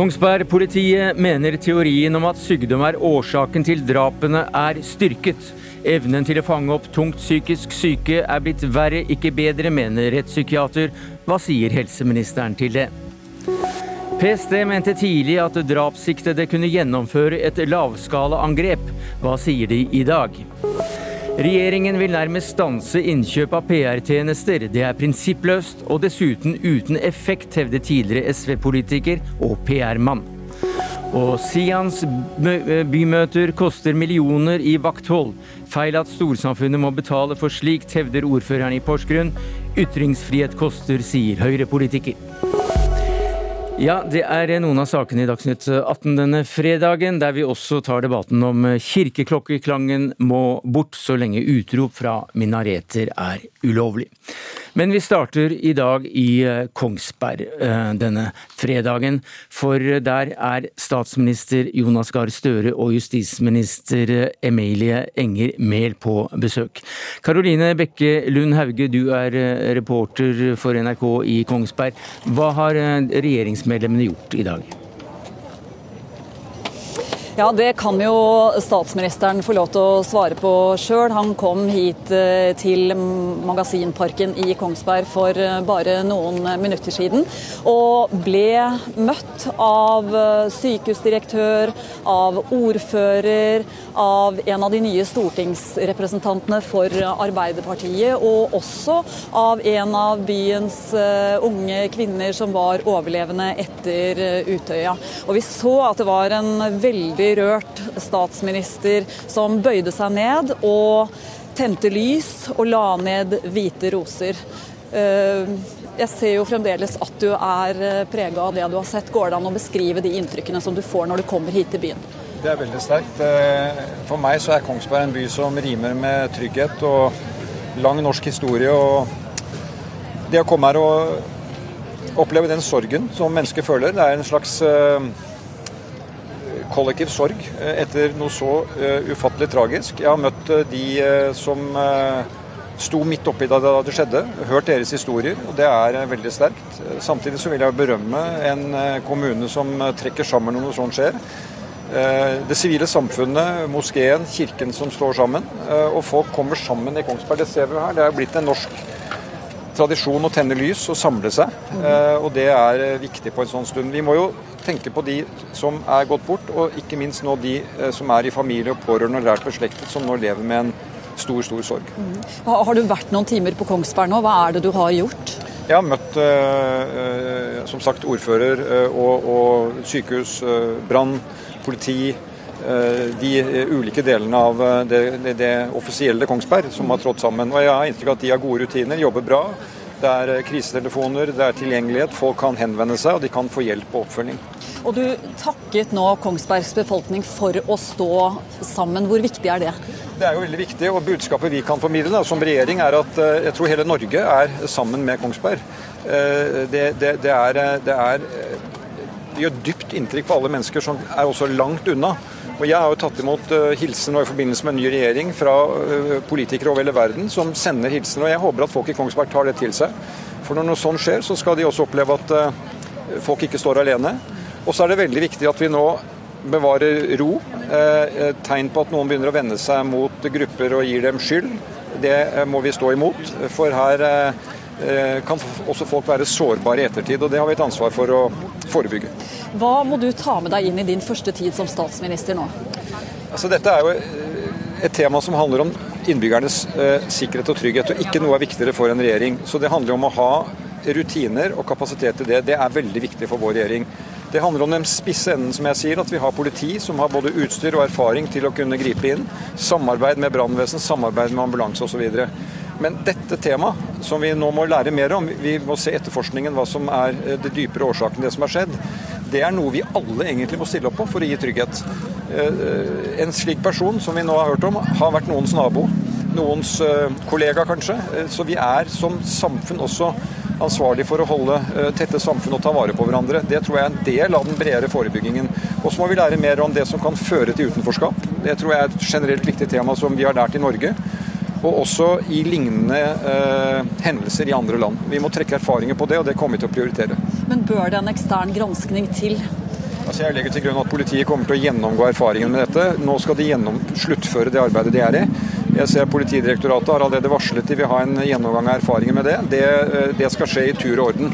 Kongsberg-politiet mener teorien om at sykdom er årsaken til drapene er styrket. Evnen til å fange opp tungt psykisk syke er blitt verre, ikke bedre, mener rettspsykiater. Hva sier helseministeren til det? PST mente tidlig at drapssiktede kunne gjennomføre et lavskalaangrep. Hva sier de i dag? Regjeringen vil nærmest stanse innkjøp av PR-tjenester. Det er prinsippløst og dessuten uten effekt, hevder tidligere SV-politiker og PR-mann. Og Sians bymøter koster millioner i vakthold. Feil at storsamfunnet må betale for slikt, hevder ordføreren i Porsgrunn. Ytringsfrihet koster, sier Høyre-politiker. Ja, det er noen av sakene i Dagsnytt 18 denne fredagen, der vi også tar debatten om kirkeklokkeklangen må bort så lenge utrop fra minareter er ulovlig. Men vi starter i dag i eh, Kongsberg eh, denne fredagen. For der er statsminister Jonas Gahr Støre og justisminister eh, Emilie Enger Mehl på besøk. Karoline Bekke Lund Hauge, du er reporter for NRK i Kongsberg. Hva har regjeringsmedlemmene gjort i dag? Ja, Det kan jo statsministeren få lov til å svare på sjøl. Han kom hit eh, til Magasinparken i Kongsberg for eh, bare noen minutter siden. Og ble møtt av eh, sykehusdirektør, av ordfører, av en av de nye stortingsrepresentantene for Arbeiderpartiet, og også av en av byens unge kvinner som var overlevende etter Utøya. Og Vi så at det var en veldig rørt statsminister som bøyde seg ned og tente lys og la ned hvite roser. Eh, jeg ser jo fremdeles at du er eh, prega av det du har sett. Går det an å beskrive de inntrykkene som du får når du kommer hit til byen? Det er veldig sterkt. Eh, for meg så er Kongsberg en by som rimer med trygghet og lang norsk historie. og Det å komme her og oppleve den sorgen som mennesker føler, det er en slags kollektiv sorg eh, etter noe så uh, ufattelig tragisk. Jeg har møtt uh, de som sto midt oppi da det skjedde, hørt deres historier, og det er veldig sterkt. Samtidig så vil jeg berømme en kommune som trekker sammen når noe sånt skjer. Det sivile samfunnet, moskeen, kirken som står sammen. Og folk kommer sammen i Kongsberg. Det ser vi her. Det er blitt en norsk tradisjon å tenne lys og samle seg. Og det er viktig på en sånn stund. Vi må jo tenke på de som er gått bort, og ikke minst nå de eh, som er i familie og pårørende og lært beslektet, som nå lever med en stor, stor sorg. Mm. Har du vært noen timer på Kongsberg nå? Hva er det du har gjort? Jeg har møtt som sagt ordfører og, og, sykehus, brann, politi. De ulike delene av det, det, det, offisielle Kongsberg som har trådt sammen. Og Jeg har inntrykk av at de har gode rutiner, jobber bra. Det er eh, krisetelefoner, det er tilgjengelighet. Folk kan henvende seg, og de kan få hjelp og oppfølging. Og Du takket nå Kongsbergs befolkning for å stå sammen. Hvor viktig er det? Det er jo veldig viktig, og budskapet vi kan formidle da, som regjering er at eh, jeg tror hele Norge er sammen med Kongsberg. Eh, det, det, det, er, det er gjør dypt inntrykk på alle mennesker som er også langt unna. Og Jeg har jo tatt imot hilsen og i forbindelse med en ny regjering fra uh, politikere over hele verden som sender hilsen. og Jeg håper at folk i Kongsberg tar det til seg. For når noe sånt skjer, så skal de også oppleve at uh, folk ikke står alene. Og så er det veldig viktig at vi nå bevarer ro. tegn på at noen begynner å vende seg mot grupper og gir dem skyld. Det må vi stå imot. For her kan også folk være sårbare i ettertid. og Det har vi et ansvar for å forebygge. Hva må du ta med deg inn i din første tid som statsminister nå? Altså, dette er jo eh, et tema som handler om innbyggernes eh, sikkerhet og trygghet, og ikke noe er viktigere for en regjering. Så det handler om å ha rutiner og kapasitet til det. Det er veldig viktig for vår regjering. Det handler om den spisse enden, som jeg sier, at vi har politi som har både utstyr og erfaring til å kunne gripe inn. Samarbeid med brannvesen, samarbeid med ambulanse osv. Men dette temaet, som vi nå må lære mer om, vi må se etterforskningen hva som er eh, det dypere årsaken det som har skjedd, det er noe vi alle egentlig må stille opp på for å gi trygghet. Eh, en slik person som vi nå har hørt om, har vært noens nabo. Noens eh, kollega, kanskje. Så vi er som samfunn også ansvarlig for å holde tette samfunn og ta vare på hverandre. Det tror jeg er en del av den bredere forebyggingen. Og så må vi lære mer om det som kan føre til utenforskap. Det tror jeg er et generelt viktig tema som vi har lært i Norge og også i lignende eh, hendelser i andre land. Vi må trekke erfaringer på det, og det kommer vi til å prioritere. Men bør det en ekstern granskning til? Altså jeg legger til grunn at Politiet kommer til å gjennomgå erfaringen med dette. Nå skal de gjennom, sluttføre det arbeidet de er i. Jeg ser Politidirektoratet har allerede varslet de vil ha en gjennomgang av erfaringer med det. det. Eh, det. skal skje i tur og orden.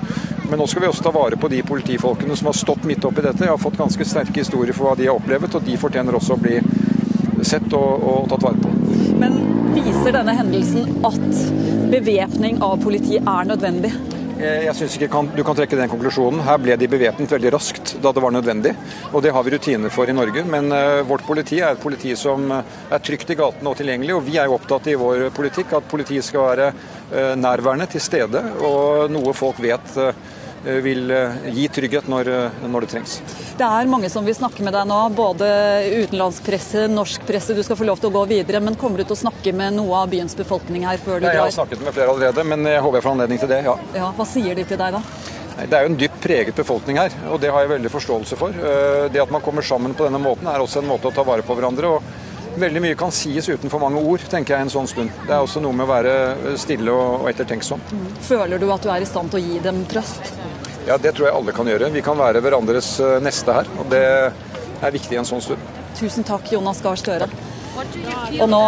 Men nå skal vi også ta vare på de politifolkene som har stått midt oppi dette. Jeg har fått ganske sterke historier for hva de har opplevd, og de fortjener også å bli sett og, og tatt vare på. Men viser denne hendelsen at bevæpning av politiet er nødvendig? Eh, jeg synes ikke kan, du kan trekke den konklusjonen. Her ble de bevæpnet veldig raskt da det var nødvendig. Og det har vi rutiner for i Norge. Men uh, vårt politi er et politi som eh, er trygt i gatene og tilgjengelig. Og vi er jo opptatt i vår politikk at politiet skal være nærværende, til stede, og noe folk vet vil gi trygghet når, når det trengs. Det er mange som vil snakke med deg nå, både utenlandsk presse, norsk presse. Du skal få lov til å gå videre, men kommer du til å snakke med noe av byens befolkning her før du drar? Jeg har snakket med flere allerede, men jeg håper jeg får anledning til det, ja. ja hva sier de til deg da? Det er jo en dypt preget befolkning her, og det har jeg veldig forståelse for. Eh, det at man kommer sammen på denne måten er også en måte å ta vare på hverandre. og Veldig mye kan sies uten for mange ord, tenker jeg en sånn stund. Det er også noe med å være stille og ettertenksom. Mm. Føler du at du er i stand til å gi dem trøst? Ja, Det tror jeg alle kan gjøre. Vi kan være hverandres eh, neste her. og Det er viktig i en sånn stund. Tusen takk, Jonas Gahr Støre. Og nå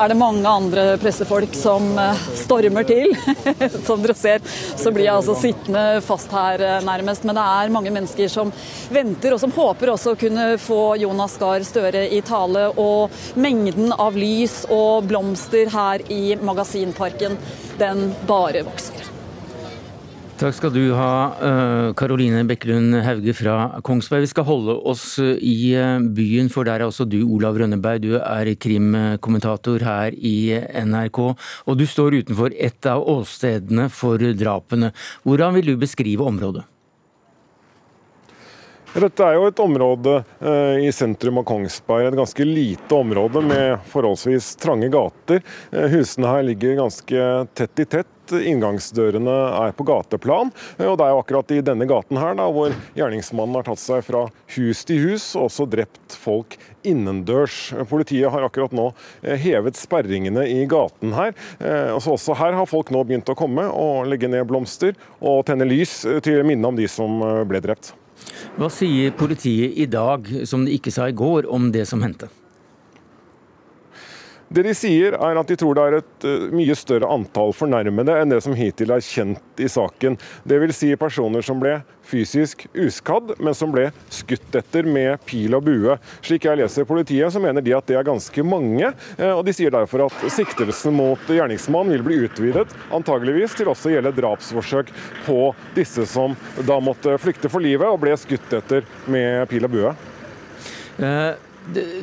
er det mange andre pressefolk som eh, stormer til. Som dere ser, så blir jeg altså sittende fast her eh, nærmest. Men det er mange mennesker som venter, og som håper også å kunne få Jonas Gahr Støre i tale. Og mengden av lys og blomster her i Magasinparken, den bare vokser. Takk skal du ha, Karoline eh, Bekkelund Hauge fra Kongsberg. Vi skal holde oss eh, i eh, byen, for der er også du, Olav Rønneberg. Du er krimkommentator her i NRK, og du står utenfor et av åstedene for drapene. Hvordan vil du beskrive området? Dette er jo et område i sentrum av Kongsberg. Et ganske lite område med forholdsvis trange gater. husene her ligger ganske tett i tett inngangsdørene er på gateplan. og Det er jo akkurat i denne gaten her da, hvor gjerningsmannen har tatt seg fra hus til hus og også drept folk innendørs. Politiet har akkurat nå eh, hevet sperringene i gaten her. Så også her har folk nå begynt å komme og legge ned blomster og tenne lys til minne om de som eh, ble drept. Hva sier politiet i dag, som de ikke sa i går, om det som hendte? Det de sier er at de tror det er et uh, mye større antall fornærmede enn det som hittil er kjent i saken. Dvs. Si personer som ble fysisk uskadd, men som ble skutt etter med pil og bue. Slik jeg leser politiet, så mener de at det er ganske mange. Uh, og De sier derfor at siktelsen mot gjerningsmannen vil bli utvidet, antageligvis til også å gjelde drapsforsøk på disse som da måtte flykte for livet og ble skutt etter med pil og bue. Uh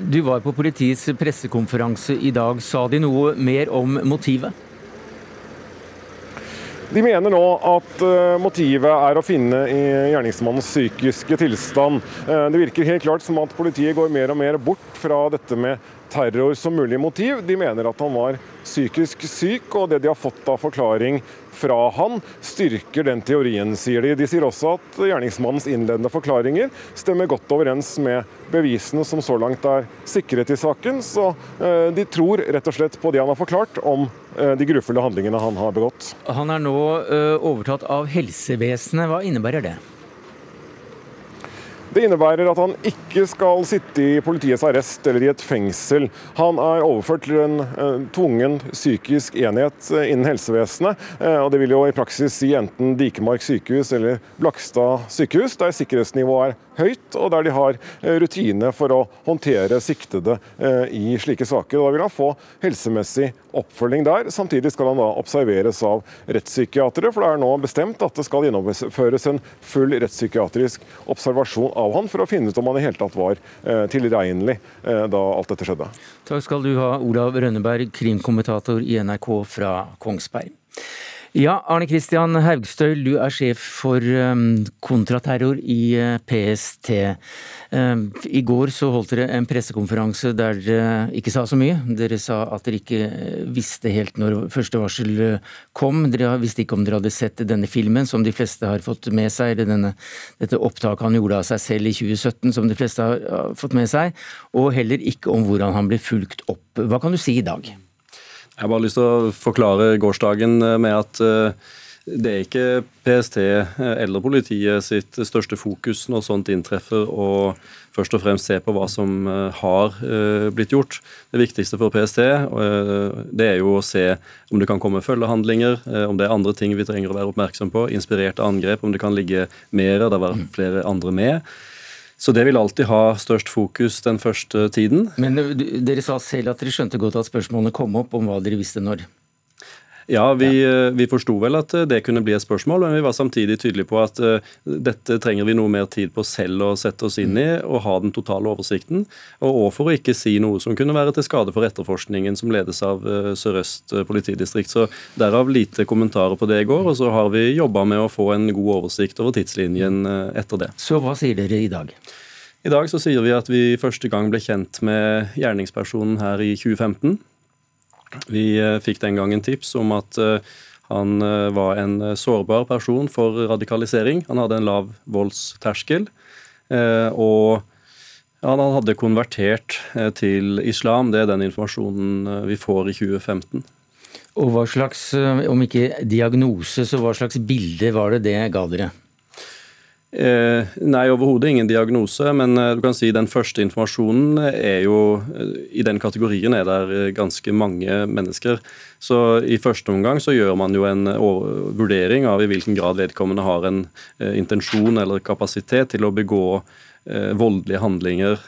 du var på politiets pressekonferanse i dag. Sa de noe mer om motivet? De mener nå at uh, motivet er å finne i gjerningsmannens psykiske tilstand. Uh, det virker helt klart som at politiet går mer og mer bort fra dette med terror som mulig motiv. De mener at han var psykisk syk, og det de har fått av forklaring fra han, styrker den teorien, sier de. De sier også at gjerningsmannens innledende forklaringer stemmer godt overens med bevisene som så langt er sikret i saken. Så eh, de tror rett og slett på det han har forklart om eh, de grufulle handlingene han har begått. Han er nå eh, overtatt av helsevesenet. Hva innebærer det? Det innebærer at han ikke skal sitte i politiets arrest eller i et fengsel. Han er overført til en uh, tvungen psykisk enhet uh, innen helsevesenet. Uh, og Det vil jo i praksis si enten Dikemark sykehus eller Blakstad sykehus, der sikkerhetsnivået er høyt, og der de har rutine for å håndtere siktede i slike saker. Da vil han få helsemessig oppfølging der. Samtidig skal han da observeres av rettspsykiatere, for det er nå bestemt at det skal gjennomføres en full rettspsykiatrisk observasjon av han for å finne ut om han i hele tatt var eh, tilregnelig eh, da alt dette skjedde. Takk skal du ha, Olav Rønneberg, krimkommentator i NRK fra Kongsberg. Ja, Arne Kristian Haugstøl, du er sjef for um, kontraterror i uh, PST. Um, I går så holdt dere en pressekonferanse der dere ikke sa så mye. Dere sa at dere ikke uh, visste helt når første varsel uh, kom. Dere visste ikke om dere hadde sett denne filmen, som de fleste har fått med seg. Eller denne, dette opptaket han gjorde av seg selv i 2017, som de fleste har fått med seg. Og heller ikke om hvordan han ble fulgt opp. Hva kan du si i dag? Jeg har bare lyst til å forklare gårsdagen eh, med at eh, Det er ikke PST eller politiet sitt største fokus når sånt inntreffer, å først og fremst se på hva som har blitt gjort. Det viktigste for PST det er jo å se om det kan komme følgehandlinger, om det er andre ting vi trenger å være oppmerksom på, inspirerte angrep, om det kan ligge mer, det har vært flere andre med. Så det vil alltid ha størst fokus den første tiden. Men dere sa selv at dere skjønte godt at spørsmålene kom opp om hva dere visste når? Ja, vi. Eh, vi forsto vel at eh, det kunne bli et spørsmål, men vi var samtidig tydelige på at uh, dette trenger vi noe mer tid på selv å sette oss inn i og ha den totale oversikten. Og òg for å ikke si noe som kunne være til skade for etterforskningen som ledes av Sør-Øst politidistrikt. Så derav lite kommentarer på det i går, og så har vi jobba med å få en god oversikt over tidslinjen etter det. Så hva sier dere i dag? I dag så sier vi at vi første gang ble kjent med gjerningspersonen her i 2015. Vi eh, fikk den gangen tips om at eh, han eh, var en sårbar person for radikalisering. Han hadde en lav voldsterskel. Og han hadde konvertert til islam. Det er den informasjonen vi får i 2015. Og hva slags, om ikke diagnose, så hva slags bilde var det det ga dere? Eh, nei, overhodet ingen diagnose, men eh, du kan si den første informasjonen er jo eh, I den kategorien er det ganske mange mennesker. Så i første omgang så gjør man jo en vurdering av i hvilken grad vedkommende har en intensjon eller kapasitet til å begå voldelige handlinger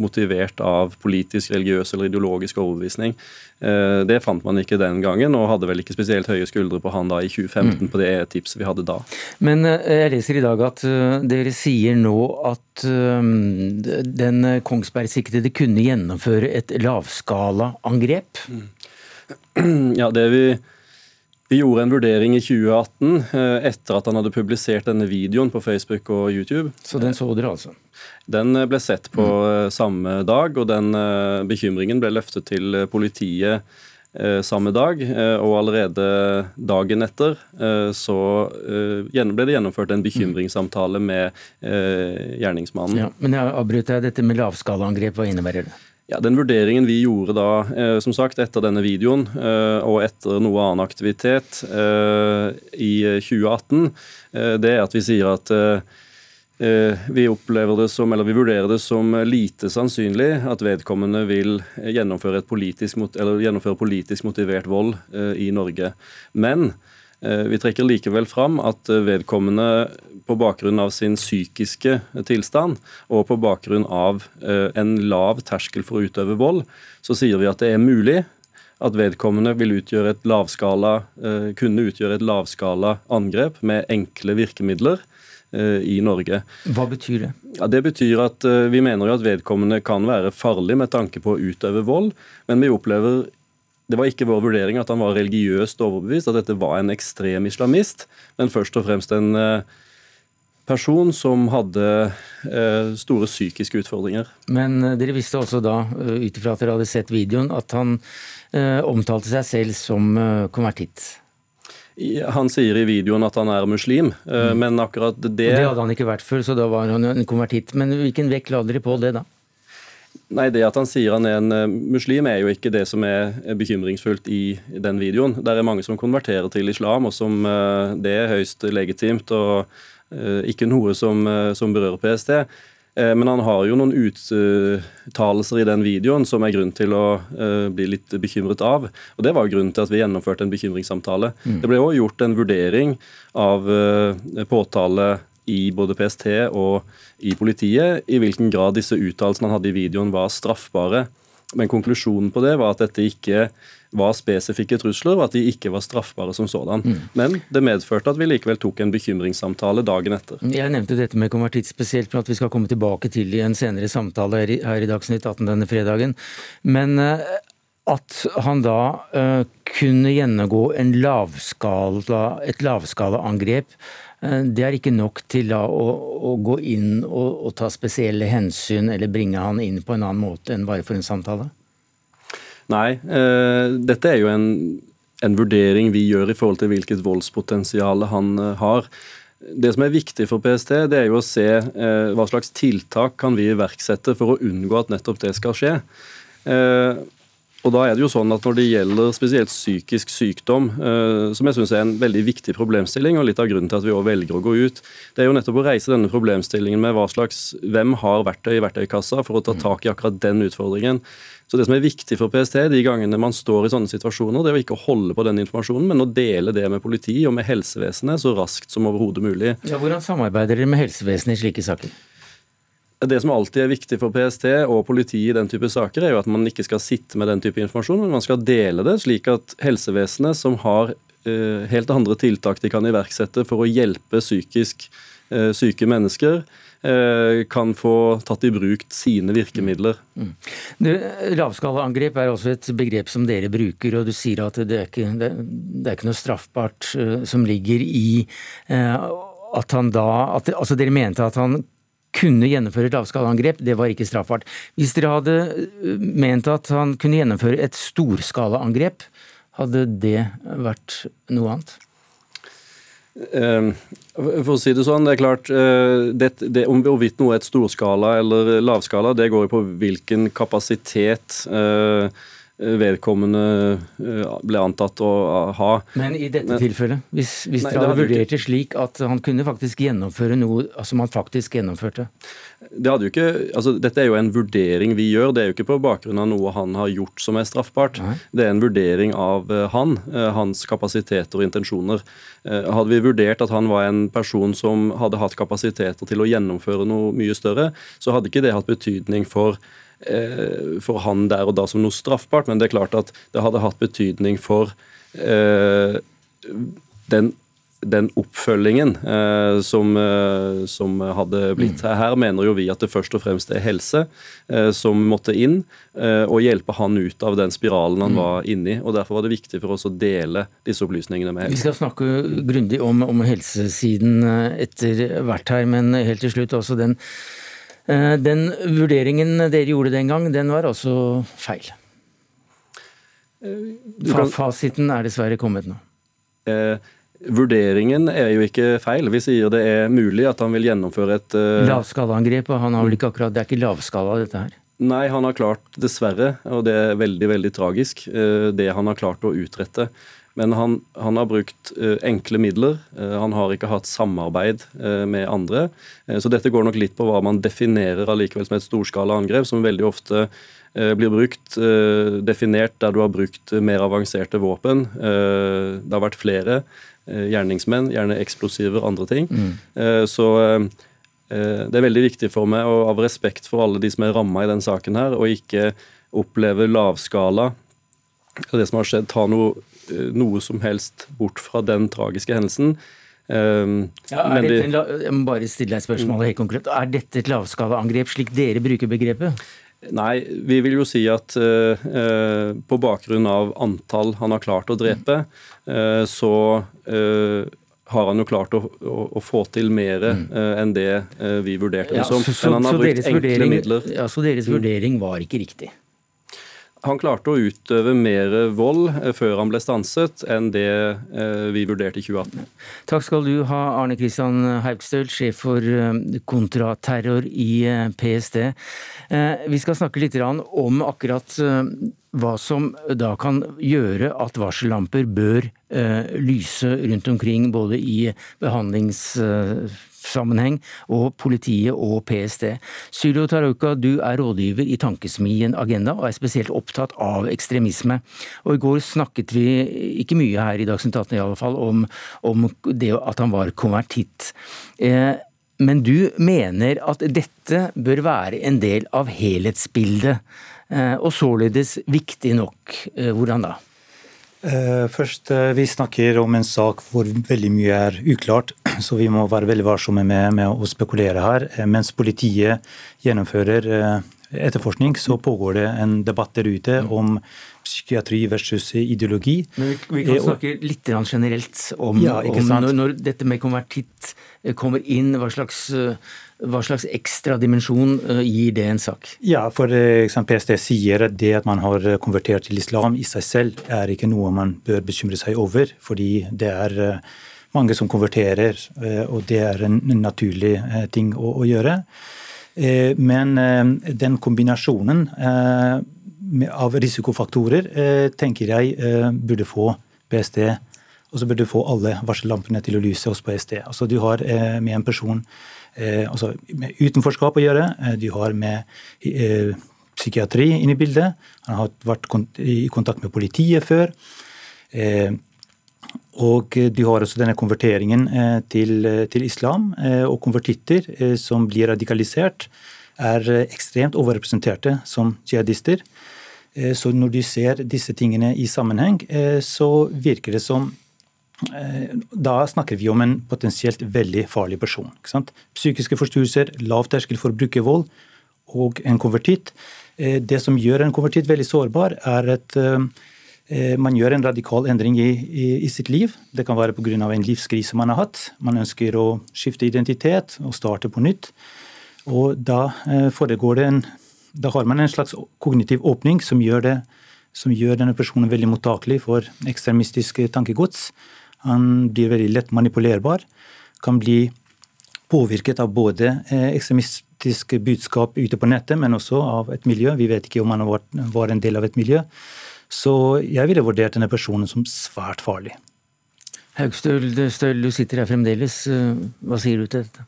motivert av politisk, religiøs eller ideologisk overbevisning. Eh, det fant man ikke den gangen, og hadde vel ikke spesielt høye skuldre på han da i 2015 mm. på det tipset vi hadde da. Men eh, jeg leser i dag at eh, dere sier nå at den Kongsberg-siktede kunne gjennomføre et lavskalaangrep? Mm. Ja, det vi vi gjorde en vurdering i 2018 eh, etter at han hadde publisert denne videoen på Facebook og YouTube. Så den så dere altså? Den eh, ble sett på mm. samme dag, og den bekymringen ble løftet til politiet samme dag. Og allerede dagen etter så ble det gjennomført en bekymringssamtale med gjerningsmannen. Ja, men jeg avbryter dette med lavskalaangrep, hva innebærer det? Ja, Den vurderingen vi gjorde da, eh, som sagt, etter denne videoen eh, og etter noe annen aktivitet eh, i 2018, det er at vi sier at vi opplever det som, eller vi vurderer det som lite sannsynlig at vedkommende vil gjennomføre, politisk, gjennomføre politisk motivert vold i Norge. Men vi trekker likevel fram at vedkommende på bakgrunn av sin psykiske tilstand og på bakgrunn av eh, en lav terskel for å utøve vold, så sier vi at det er mulig at vedkommende vil utgjøre et lavskala, eh, kunne utgjøre et lavskala angrep med enkle virkemidler eh, i Norge. Hva betyr det? Ja, det betyr at Vi mener jo at vedkommende kan være farlig med tanke på å utøve vold, men vi opplever det var ikke vår vurdering at han var religiøst overbevist, at dette var en ekstrem islamist, men først og fremst en person som hadde eh, store psykiske utfordringer. Men eh, dere visste også da, ut ifra at dere hadde sett videoen, at han eh, omtalte seg selv som eh, konvertitt? Han sier i videoen at han er muslim, eh, mm. men akkurat det Det hadde han ikke vært før, så da var han en konvertitt. Men hvilken vekt la dere på det, da? Nei, Det at han sier han er en muslim, er jo ikke det som er bekymringsfullt i den videoen. Det er mange som konverterer til islam, og som det er høyst legitimt. og Eh, ikke noe som, eh, som berører PST. Eh, men han har jo noen uttalelser i den videoen som er grunn til å bli litt bekymret av. Og Det var grunnen til at vi gjennomførte en bekymringssamtale. Mm. Det ble òg gjort en vurdering av påtale i både PST og i politiet i hvilken grad disse uttalelsene han hadde i videoen var straffbare. Men konklusjonen på det var at dette ikke var spesifikke trusler, og at de ikke var straffbare som sådan. Mm. Men det medførte at vi likevel tok en bekymringssamtale dagen etter. Jeg nevnte dette med konvertitt spesielt for at vi skal komme tilbake til i en senere samtale her i, her i Dagsnytt 18 denne fredagen. Men uh, at han da uh, kunne gjennomgå lavskala, et lavskalaangrep, det er ikke nok til å, å, gå inn og, og ta spesielle hensyn eller bringe han inn på en annen måte enn bare for en samtale? Nei, eh, dette er jo en, en, vurdering vi gjør i forhold til hvilket voldspotensial han eh, har. Det som er viktig for PST, det er jo å se eh, hva slags tiltak kan vi iverksette for å unngå at nettopp det skal skje. Eh, Og da er det jo sånn at Når det gjelder spesielt psykisk sykdom, eh, som jeg synes er en veldig viktig problemstilling, og litt av grunnen til at vi også velger å gå ut, det er jo nettopp å reise denne problemstillingen med hva slags, hvem har verktøy i verktøykassa for å ta tak i akkurat den utfordringen. Så Det som er viktig for PST de gangene man står i sånne situasjoner, det er å ikke holde på den informasjonen, men å dele det med politi og med helsevesenet så raskt som overhodet mulig. Ja, hvordan samarbeider dere med helsevesenet i slike saker? Det som alltid er viktig for PST og politiet i den type saker, er jo at man ikke skal sitte med den type informasjon, men man skal dele det, slik at helsevesenet, som har uh, helt andre tiltak de kan iverksette for å hjelpe psykisk uh, syke mennesker, uh, kan få tatt i bruk sine virkemidler. Mm. Lavskalaangrep er også et begrep som dere bruker, og du sier at det er ikke, det, det er ikke noe straffbart som ligger i at han da at, altså Dere mente at han kunne gjennomføre et lavskalaangrep, det var ikke straffbart. Hvis dere hadde øh, ment at han kunne gjennomføre et storskalaangrep, hadde det vært noe annet? Uh, for å si det sånn, det er klart uh, det, det, Om hvorvidt noe er et storskala eller lavskala, det går jo på hvilken kapasitet uh, vedkommende eh, ble antatt å ha. Men i dette Men, tilfellet, hvis, hvis dere hadde vurdert det slik at han kunne faktisk gjennomføre noe som han faktisk gjennomførte? Det hadde jo ikke, altså Dette er jo en vurdering vi gjør, det er jo ikke på bakgrunn av noe han har gjort som er straffbart. Nei. Det er en vurdering av eh, han, eh, hans kapasiteter og intensjoner. Hadde vi vurdert at han var en person som hadde hatt kapasiteter til å gjennomføre noe mye større, så hadde ikke det hatt betydning for Eh, for han der og da som noe straffbart, men det er klart at det hadde hatt betydning for eh, den den oppfølgingen eh, som, eh, som, hadde blitt. her. Her mener jo vi at det først og fremst er helse eh, som måtte inn eh, og hjelpe han ut av den spiralen han mm. var inni. og Derfor var det viktig for oss å dele disse opplysningene med helse. Vi skal snakke grundig om, om helsesiden etter hvert her, men helt til slutt også den Eh, den vurderingen dere gjorde den gang, den var altså feil. Eh, fasiten er dessverre kommet nå. Eh, vurderingen er jo ikke feil. Vi sier det er mulig at han vil gjennomføre et eh... Lavskalaangrep, akkurat Det er ikke lavskala, dette her? Nei, han har klart, dessverre, og det er veldig, veldig tragisk, det han har klart å utrette. Men han, han har brukt uh, enkle midler. Uh, han har ikke hatt samarbeid uh, med andre. så dette går nok litt på hva man definerer allikevel som et storskala angrep, som veldig ofte blir brukt, definert der du har brukt mer avanserte våpen. det har vært flere gjerningsmenn, gjerne eksplosiver, andre ting. Mm. så det er veldig viktig for meg, og av respekt for alle de som er ramma i den saken her, å ikke oppleve lavskala det som har skjedd, ta noe Eh, noe som helst bort fra den tragiske hendelsen. Um, ja, de, jeg må bare stille deg spørsmålet helt konkret. Er dette et lavskalaangrep, slik dere bruker begrepet? Nei, vi vil jo si at uh, på bakgrunn av antall han har klart å drepe, uh, så uh, har han jo klart å, å, å få til mer mm. enn det vi vurderte det ja, som. Men han har brukt enkle vurdering, midler. Ja, Så deres mm. vurdering var ikke riktig? Han klarte å utøve mer vold eh, før han ble stanset, enn det eh, vi vurderte i 2018. Takk skal du ha, Arne Kristian Haugstøl, sjef for eh, kontraterror i PST. Vi skal snakke litt om akkurat hva som da kan gjøre at varsellamper bør lyse rundt omkring, både i behandlings sammenheng, og politiet og PST. Sylo Tarauka, du er rådgiver i Tankesmien Agenda og er spesielt opptatt av ekstremisme. Og I går snakket vi, ikke mye her i Dagsnytt 18 i alle fall, om, om det at han var konvertitt. Eh, men du mener at dette bør være en del av helhetsbildet, eh, og således viktig nok. Eh, hvordan da? Eh, først, eh, Vi snakker om en sak hvor veldig mye er uklart, så vi må være veldig varsomme med, med å spekulere her. Eh, mens politiet gjennomfører etterforskning, så pågår det en debatt der ute om psykiatri versus ideologi. Men vi, vi kan snakke litt generelt om, ja, om når, når, dette med konvertitt kommer inn, hva slags hva slags ekstra dimensjon eh, gir det en sak? Ja, for eksempel PST sier at det at man har konvertert til islam i seg selv, er ikke noe man bør bekymre seg over. Fordi det er eh, mange som konverterer, eh, og det er en naturlig ting å, å gjøre. Men den kombinasjonen av risikofaktorer tenker jeg burde få PST og så burde du få alle varsellampene til å lyse hos PST. Altså, du har med en person altså, med utenforskap å gjøre, du har med psykiatri inn i bildet. Han har vært i kontakt med politiet før. Og du har også denne konverteringen til, til islam. Og konvertitter som blir radikalisert, er ekstremt overrepresenterte som jihadister. Eh, så når du ser disse tingene i sammenheng, eh, så virker det som eh, da snakker vi om en potensielt veldig farlig person. Psykiske forstyrrelser, lav terskel for å bruke vold og en konvertitt. Det som gjør en konvertitt veldig sårbar, er at man gjør en radikal endring i, i, i sitt liv. Det kan være pga. en livskrise man har hatt. Man ønsker å skifte identitet og starte på nytt. Og da foregår det en Da har man en slags kognitiv åpning som gjør, det, som gjør denne personen veldig mottakelig for ekstremistisk tankegods. Han blir veldig lett manipulerbar. Kan bli påvirket av både eh, ekstremistisk budskap ute på nettet, men også av et miljø. Vi vet ikke om han var en del av et miljø. Så jeg ville vurdert denne personen som svært farlig. Haugstøl, du sitter her fremdeles. Hva sier du til dette?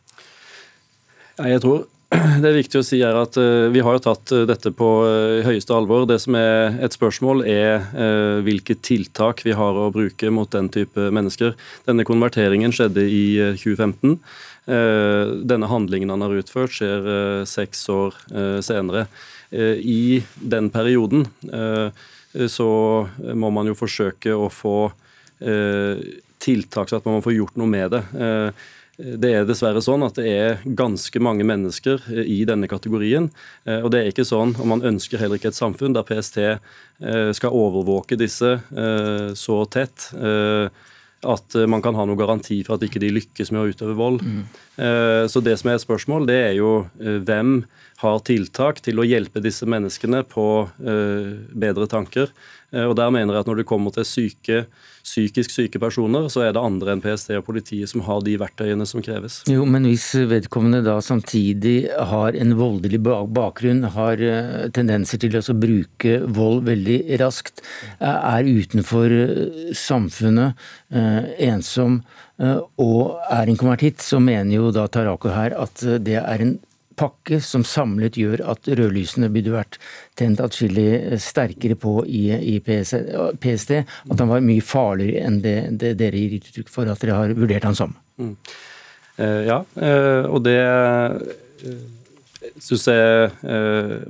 Jeg tror det er viktig å si er at uh, Vi har jo tatt uh, dette på uh, høyeste alvor. Det som er et spørsmål, er hvilke tiltak vi har å bruke mot den type mennesker. Denne konverteringen skjedde i 2015. Denne handlingen han har utført, skjer seks år senere. I den perioden så må man jo forsøke å få tiltak så at man må få gjort noe med det. Det er dessverre sånn at det er ganske mange mennesker eh, i denne kategorien. Eh, og det er ikke sånn, og man ønsker heller ikke et samfunn der PST eh, skal overvåke disse så tett at man kan ha noen garanti for at ikke de lykkes med å utøve vold. Mm. Så det som er et spørsmål, det er jo hvem har tiltak til å hjelpe disse menneskene på bedre tanker. Og der mener jeg at når det kommer til syke psykisk syke personer, så er det andre enn PST og politiet som har de verktøyene som kreves. Jo, Men hvis vedkommende da samtidig har en voldelig bakgrunn, har eh, tendenser til å bruke vold veldig raskt, er utenfor eh, samfunnet, eh, ensom og er en konvertitt, så mener jo da Tarako her at det er en pakke som samlet gjør at rødlysene burde vært tent atskillig sterkere på i, i PST. At han var mye farligere enn det, det dere gir uttrykk for, at dere har vurdert han som. Mm. Uh, ja, uh, og det synes jeg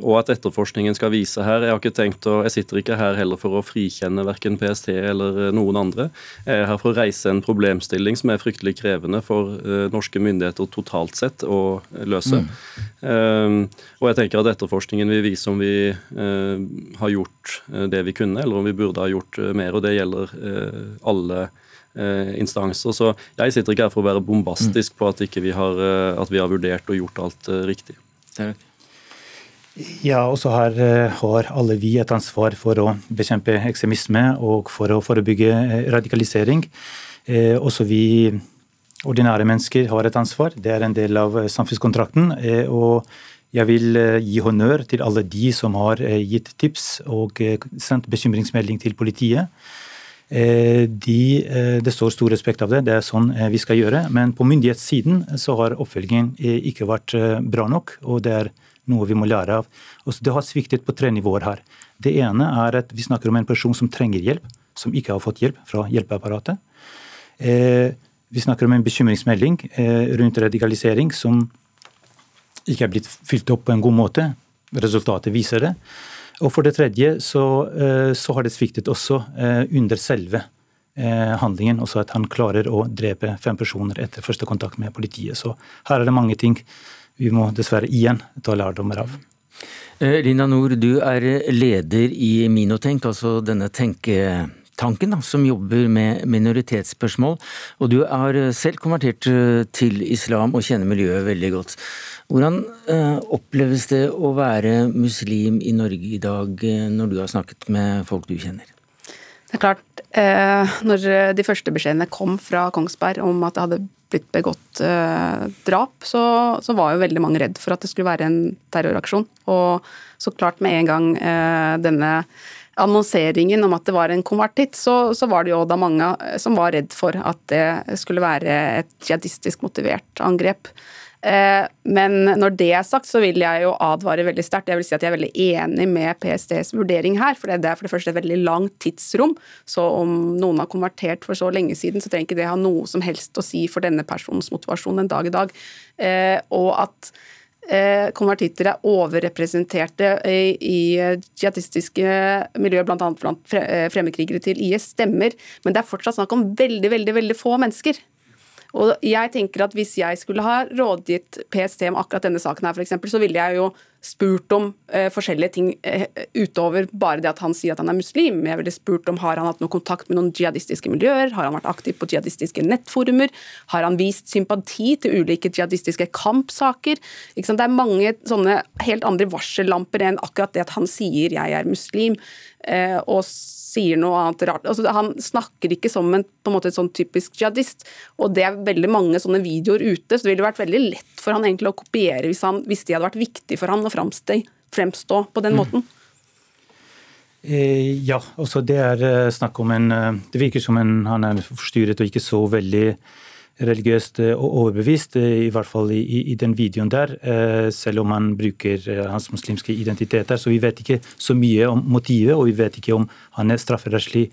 òg at etterforskningen skal vise her. Jeg har ikke tenkt å, jeg sitter ikke her heller for å frikjenne verken PST eller noen andre. Jeg er her for å reise en problemstilling som er fryktelig krevende for norske myndigheter totalt sett å løse. Mm. Um, og jeg tenker at etterforskningen vil vise om vi har gjort det vi kunne, eller om vi burde ha gjort mer. og det gjelder alle instanser. Så jeg sitter ikke her for å være bombastisk på at, vi har, at vi har vurdert og gjort alt riktig. Takk. Ja, også her har, har alle vi et ansvar for å bekjempe ekstremisme og for å forebygge eh, radikalisering. Eh, også vi ordinære mennesker har et ansvar. Det er en del av samfunnskontrakten. og jeg vil gi honnør til alle de som har gitt tips og sendt bekymringsmelding til politiet. De, det står stor respekt av det, det er sånn vi skal gjøre. Men på myndighetssiden så har oppfølgingen ikke vært bra nok. og det er noe vi må lære av. Også det har sviktet på tre nivåer her. Det ene er at vi snakker om en person som trenger hjelp, som ikke har fått hjelp fra hjelpeapparatet. Eh, vi snakker om en bekymringsmelding eh, rundt radikalisering som ikke er blitt fylt opp på en god måte. Resultatet viser det. Og for det tredje så, eh, så har det sviktet også eh, under selve eh, handlingen. Også at han klarer å drepe fem personer etter første kontakt med politiet. Så her er det mange ting vi må dessverre igjen ta lærdommer av. Lina Nord, du er leder i Minotenk, altså denne tenketanken da, som jobber med minoritetsspørsmål. Og du er selv konvertert til islam og kjenner miljøet veldig godt. Hvordan eh, oppleves det å være muslim i Norge i dag, når du har snakket med folk du kjenner? Det er klart, når de første beskjedene kom fra Kongsberg om at det hadde blitt begått eh, drap, så, så, var jo veldig mange redd for at det skulle være en terroraksjon. Og så klart med en gang eh, denne annonseringen om at det var en konvertitt, så, så, var det jo da mange som var redd for at det skulle være et jihadistisk motivert angrep. Eh, men når det er sagt, så vil jeg jo advare veldig sterkt. Jeg vil si at jeg er veldig enig med PSTs vurdering her. For det er for det første et veldig langt tidsrom. Så om noen har konvertert for så lenge siden, så trenger ikke det ha noe som helst å si for denne personens motivasjon en dag i dag. Eh, og at eh, konvertitter er overrepresenterte i, jihadistiske miljøer, bl.a. blant fremmedkrigere til IS, stemmer. Men det er fortsatt snakk om veldig, veldig, veldig få mennesker. Og jeg tenker at Hvis jeg skulle ha rådgitt PST om akkurat denne saken, her for eksempel, så ville jeg jo spurt om eh, forskjellige ting eh, utover bare det at han sier at han er muslim. Jeg ville spurt om har han hatt noe kontakt med noen jihadistiske miljøer, har han vært aktiv på jihadistiske nettforumer, har han vist sympati til ulike jihadistiske kampsaker? Det er mange sånne helt andre varsellamper enn akkurat det at han sier 'jeg er muslim'. Eh, og sier noe annet rart. Altså, han snakker ikke som en, på en måte, sånn typisk jihadist. Og det er veldig mange sånne videoer ute, så det ville vært veldig lett for han egentlig å kopiere hvis, han, hvis de hadde vært viktig for han å fremstå, fremstå på den mm. måten. Mm. ja, også det er eh, snakk om en eh, Det virker som en, han er forstyrret og ikke så veldig religiøst eh, og overbevist, eh, i hvert fall i, i, den videoen der. Eh, selv om han bruker hans muslimske identiteter. Så vi vet ikke så mye om motivet, og vi vet ikke om han er strafferettslig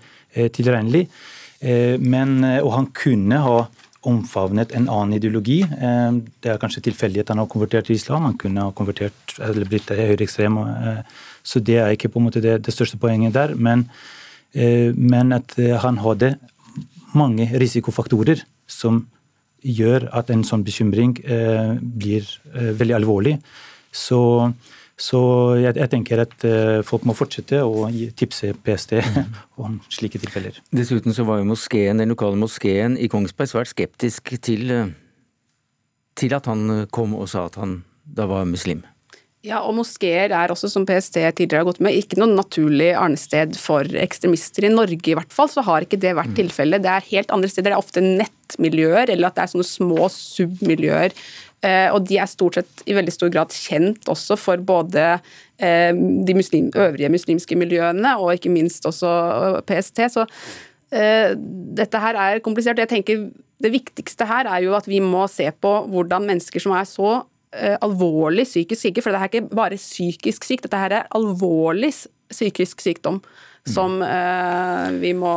tilregnelig. Men, og han kunne ha omfavnet en annen ideologi. Det er kanskje tilfeldig at han har konvertert til islam. Han kunne ha konvertert eller blitt høyreekstrem. Så det er ikke på en måte det, det største poenget der. Men, men at han hadde mange risikofaktorer som gjør at en sånn bekymring eh, blir eh, veldig alvorlig. Så, så jeg, jeg, tenker at eh, folk må fortsette å tipse PST om slike tilfeller. Dessuten så var jo moskeen, den lokale moskeen i Kongsberg svært skeptisk til, til at han kom og sa at han da var muslim. Ja, og moskeer er også, som PST tidligere har gått med, ikke noe naturlig arnested for ekstremister. I Norge i hvert fall så har ikke det vært mm. tilfellet. Det er helt andre steder. Det er ofte nettmiljøer, eller at det er sånne små submiljøer. Eh, og de er stort sett i veldig stor grad kjent også for både eh, de muslim, øvrige muslimske miljøene og ikke minst også eh, PST. Så dette her er komplisert. Jeg tenker Det viktigste her er jo at vi må se på hvordan mennesker som er så alvorlig psykisk syke, for dette er ikke bare psykisk syk, dette her er alvorlig psykisk sykdom som eh, vi må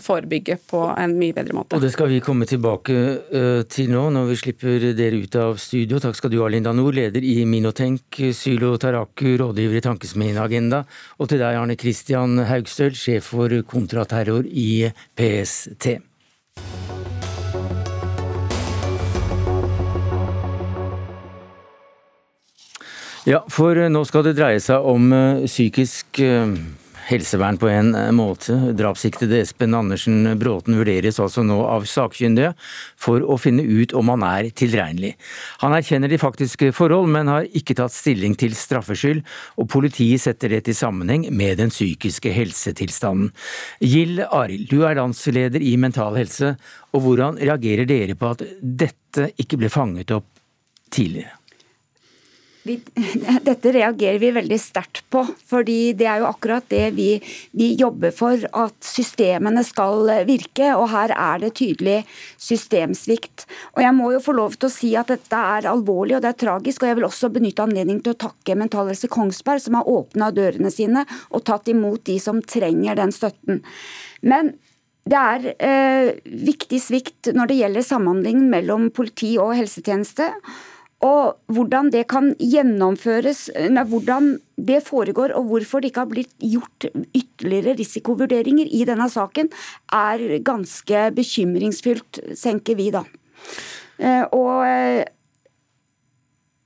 forebygge på en mye bedre måte. Og Det skal vi komme tilbake eh, til nå, når vi slipper dere ut av studio. Takk skal du ha, Linda Nord, leder i Minotenk, Sylo Taraku, rådgiver i Tankesmien Agenda, og til deg, Arne Christian Haugstøl, sjef for kontraterror i PST. Ja, for eh, nå skal det dreie seg om eh, psykisk eh, helsevern på en måte. Drapssiktede Espen Andersen Bråten vurderes altså nå av sakkyndige for å finne ut om han er tilregnelig. Han erkjenner de faktiske forhold, men har ikke tatt stilling til straffskyld, og politiet setter det til sammenheng med den psykiske helsetilstanden. Gild Arild, du er landsleder i Mental Helse, og hvordan reagerer dere på at dette ikke ble fanget opp tidligere? Vi, dette reagerer vi veldig sterkt på, fordi det er jo akkurat det vi, vi, jobber for. At systemene skal virke, og her er det tydelig systemsvikt. Og Jeg må jo få lov til å si at dette er alvorlig og det er tragisk. og Jeg vil også benytte anledningen til å takke Mental Helse Kongsberg, som har åpna dørene sine og tatt imot de som trenger den støtten. Men det er eh, viktig svikt når det gjelder samhandling mellom politi og helsetjeneste. Og hvordan det kan gjennomføres, nei, hvordan det foregår og hvorfor det ikke har blitt gjort ytterligere risikovurderinger i denne saken, er ganske bekymringsfullt, tenker vi da. Eh, og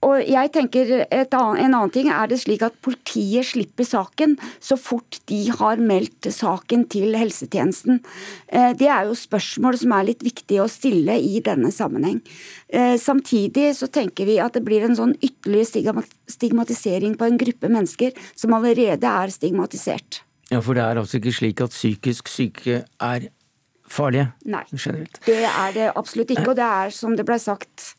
og jeg tenker annet, En annen ting er det slik at politiet slipper saken så fort de har meldt saken til helsetjenesten. Eh, det er jo spørsmål som er litt viktig å stille i denne sammenheng. Eh, samtidig så tenker vi at det blir en sånn ytterligere stigmatisering på en gruppe mennesker som allerede er stigmatisert. Ja, For det er altså ikke slik at psykisk syke er farlige? Nei. Generelt. Det er det absolutt ikke. Og det er som det ble sagt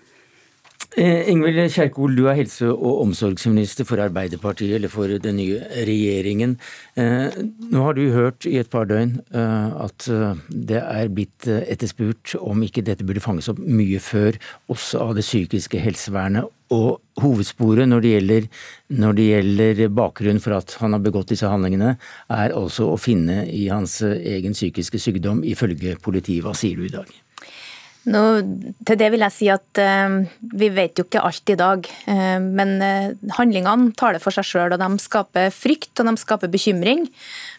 Ingvild Kjerkol, du er helse- og omsorgsminister for Arbeiderpartiet, eller for den nye regjeringen. Eh, nå har du hørt i et par døgn eh, at eh, det er blitt eh, etterspurt om ikke dette burde fanges opp mye før, også av det psykiske helsevernet. Og hovedsporet når det gjelder, når det gjelder bakgrunnen for at han har begått disse handlingene, er altså å finne i hans eh, egen psykiske sykdom, ifølge politiet. Hva sier du i dag? Nå, til det vil jeg si at uh, vi vet jo ikke alt i dag. Uh, men uh, handlingene taler for seg sjøl, og de skaper frykt og de skaper bekymring.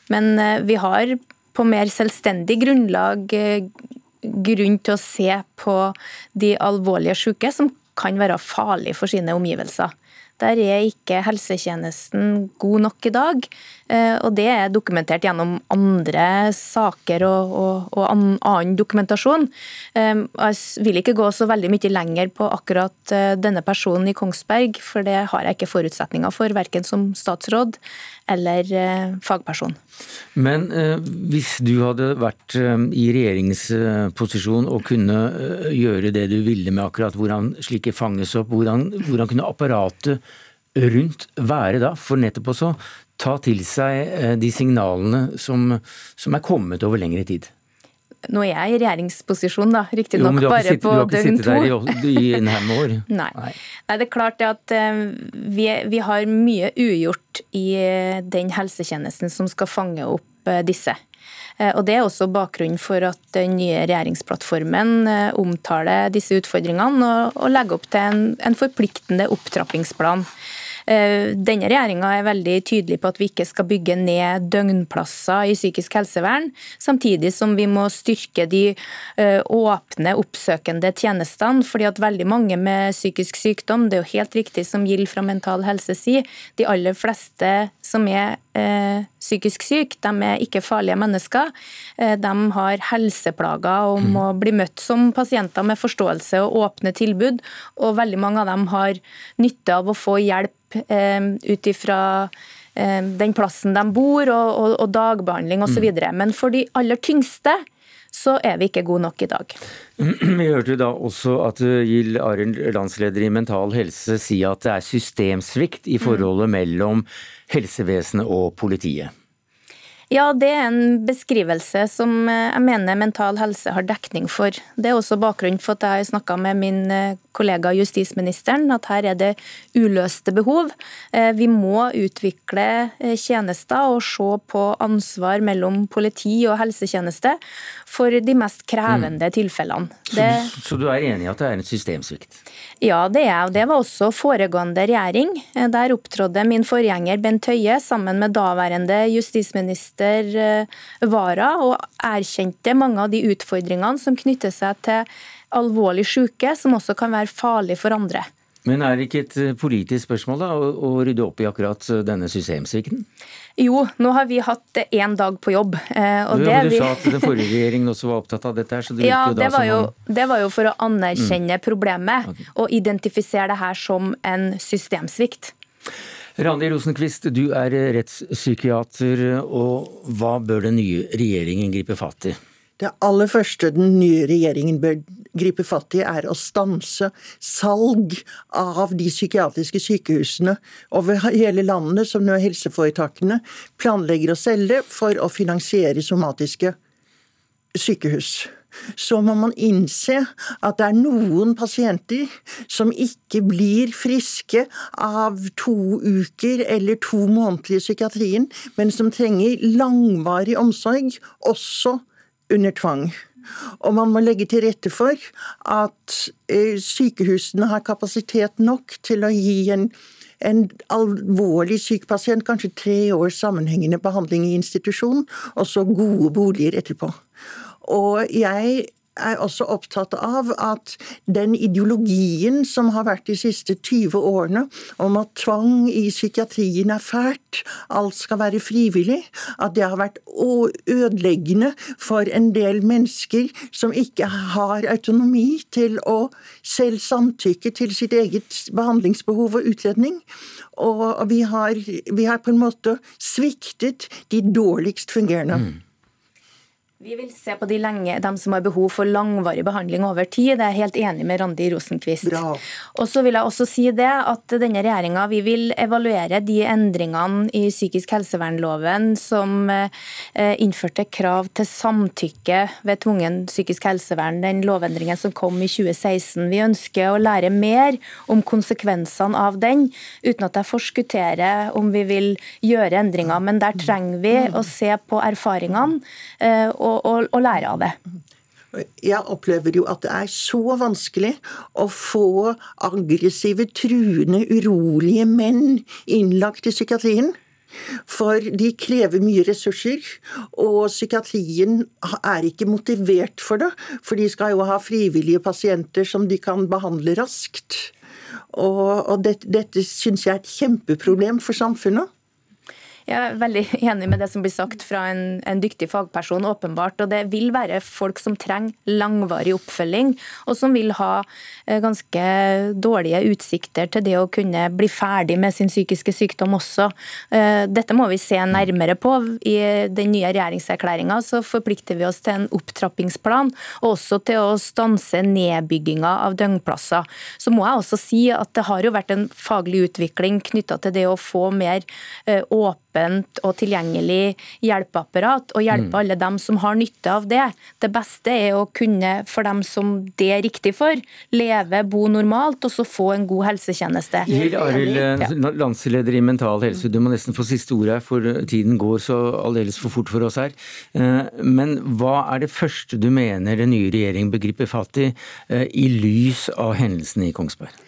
Men vi har på mer selvstendig grunnlag grunn til å se på de alvorlige syke som kan være farlige for sine omgivelser. Der er ikke helsetjenesten god nok i dag, eh, og det er dokumentert gjennom andre saker og, og, og annen dokumentasjon. Eh, Jeg vil ikke gå så veldig mye lenger på akkurat eh, denne personen i Kongsberg, for det har jeg ikke forutsetninger for, verken som statsråd eller eh, fagperson. Men eh, hvis du hadde vært eh, i regjeringsposisjon og kunne eh, gjøre det du ville med akkurat hvordan slike fanges opp, hvordan, hvordan kunne apparatet rundt være da, for nettopp også ta til seg eh, de signalene som, som er kommet over lengre tid? Nå er jeg i regjeringsposisjon, da, riktignok bare ikke sittet, på du har ikke sittet der i, i med år. Nei. Nei, det er klart at eh, vi, vi har mye ugjort i eh, den helsetjenesten som skal fange opp eh, disse. Og Det er også bakgrunnen for at den nye regjeringsplattformen omtaler disse utfordringene og, og legger opp til en, en forpliktende opptrappingsplan. Eh, Denne regjeringa er veldig tydelig på at vi ikke skal bygge ned døgnplasser i psykisk helsevern, samtidig som vi må styrke de eh, åpne, oppsøkende tjenestene. fordi at veldig mange med psykisk sykdom, det er jo helt riktig som Gild fra Mental Helse sier, de aller fleste som er eh, psykisk syke, de er ikke farlige mennesker. Eh, De har helseplager og må bli møtt som pasienter med forståelse og åpne tilbud. Og veldig mange av dem har nytte av å få hjelp eh, ut ifra eh, den plassen de bor og, og, og dagbehandling osv. Men for de aller tyngste så er vi ikke gode nok i dag. Vi hørte da også at eh, Gild Arild, landsleder i Mental Helse, si at det er systemsvikt i forholdet mellom helsevesenet og politiet. Ja, det er en beskrivelse som eh, jeg mener Mental Helse har dekning for. Det er også bakgrunnen for at jeg har snakka med min eh, kollega justisministeren, at her er det uløste behov. Eh, Vi må utvikle tjenester og se på ansvar mellom politi og helsetjeneste for de mest krevende tilfellene. Det, Så, så du er enig i at det er en systemsvikt? ja, det er jeg. det var også foregående regjering. Der opptrådte min forgjenger Bent Høie sammen med daværende justisminister eh, Wara og erkjente mange av de utfordringene som knytter seg til alvorlig syke, som også kan være farlig for andre. Men er det ikke et eh, politisk spørsmål da, å, rydde opp i akkurat eh, denne systemsvikten? Jo, nå har vi hatt én dag på jobb. Og Du, men du vi... sa at den forrige regjeringen også var opptatt av dette, her, så det Ja, jo da det var jo, man... det var jo for å anerkjenne problemet og identifisere det her som en systemsvikt. Randi Rosenquist, du er rettspsykiater, og hva bør den nye regjeringen gripe fatt i? Det aller første den nye regjeringen bør gripe fatt i, er å stanse salg av de psykiatriske sykehusene over hele landet, som nå helseforetakene planlegger å selge for å finansiere somatiske sykehus. Så må man innse at det er noen pasienter som ikke blir friske av to uker eller to måneder i psykiatrien, men som trenger langvarig omsorg, også under tvang. Og man må legge til rette for at eh, sykehusene har kapasitet nok til å gi en en alvorlig syk pasient kanskje tre års sammenhengende behandling i institusjon, og så gode boliger etterpå. Og jeg er også opptatt av at den ideologien som har vært de siste 20 årene, om at tvang i psykiatrien er fælt, alt skal være frivillig, at det har vært ødeleggende for en del mennesker som ikke har autonomi til å selv samtykke til sitt eget behandlingsbehov og utredning. Og vi har, vi har på en måte sviktet de dårligst fungerende. Vi vil se på de, lenge, de, som har behov for langvarig behandling over tid. Det er jeg helt enig med Randi Rosenquist. Og så vil jeg også si det at denne regjeringa vil evaluere de endringene i psykisk helsevernloven som eh, innførte krav til samtykke ved tvungen psykisk helsevern, den lovendringen som kom i 2016. Vi ønsker å lære mer om konsekvensene av den, uten at jeg forskutterer om vi vil gjøre endringer. Men der trenger vi å se på erfaringene. Eh, og, og, og lære av det. Jeg opplever jo at det er så vanskelig å få aggressive, truende, urolige menn innlagt i psykiatrien. For de krever mye ressurser, og psykiatrien er ikke motivert for det. For de skal jo ha frivillige pasienter som de kan behandle raskt. Og, og dette, dette syns jeg er et kjempeproblem for samfunnet. Jeg er veldig enig med det som blir sagt fra en, en, dyktig fagperson, åpenbart. Og det vil være folk som trenger langvarig oppfølging, og som vil ha eh, ganske dårlige utsikter til det å kunne bli ferdig med sin psykiske sykdom også. Eh, dette må vi se nærmere på. I den nye regjeringserklæringa så forplikter vi oss til en opptrappingsplan, og også til å stanse nedbygginga av døgnplasser. Så må jeg også si at det har jo vært en faglig utvikling knytta til det å få mer eh, åpen åpent og tilgjengelig hjelpeapparat, og hjelpe mm. alle dem som har nytte av det. Det beste er å kunne, for dem som det er riktig for, leve, bo normalt og så få en god helsetjeneste. Gil Arild, ja. landsleder i Mental Helse, du må nesten få siste ordet, for tiden går så aldeles for fort for oss her. Eh, men hva er det første du mener den nye regjeringen begriper fatt i, eh, i lys av hendelsene i Kongsberg?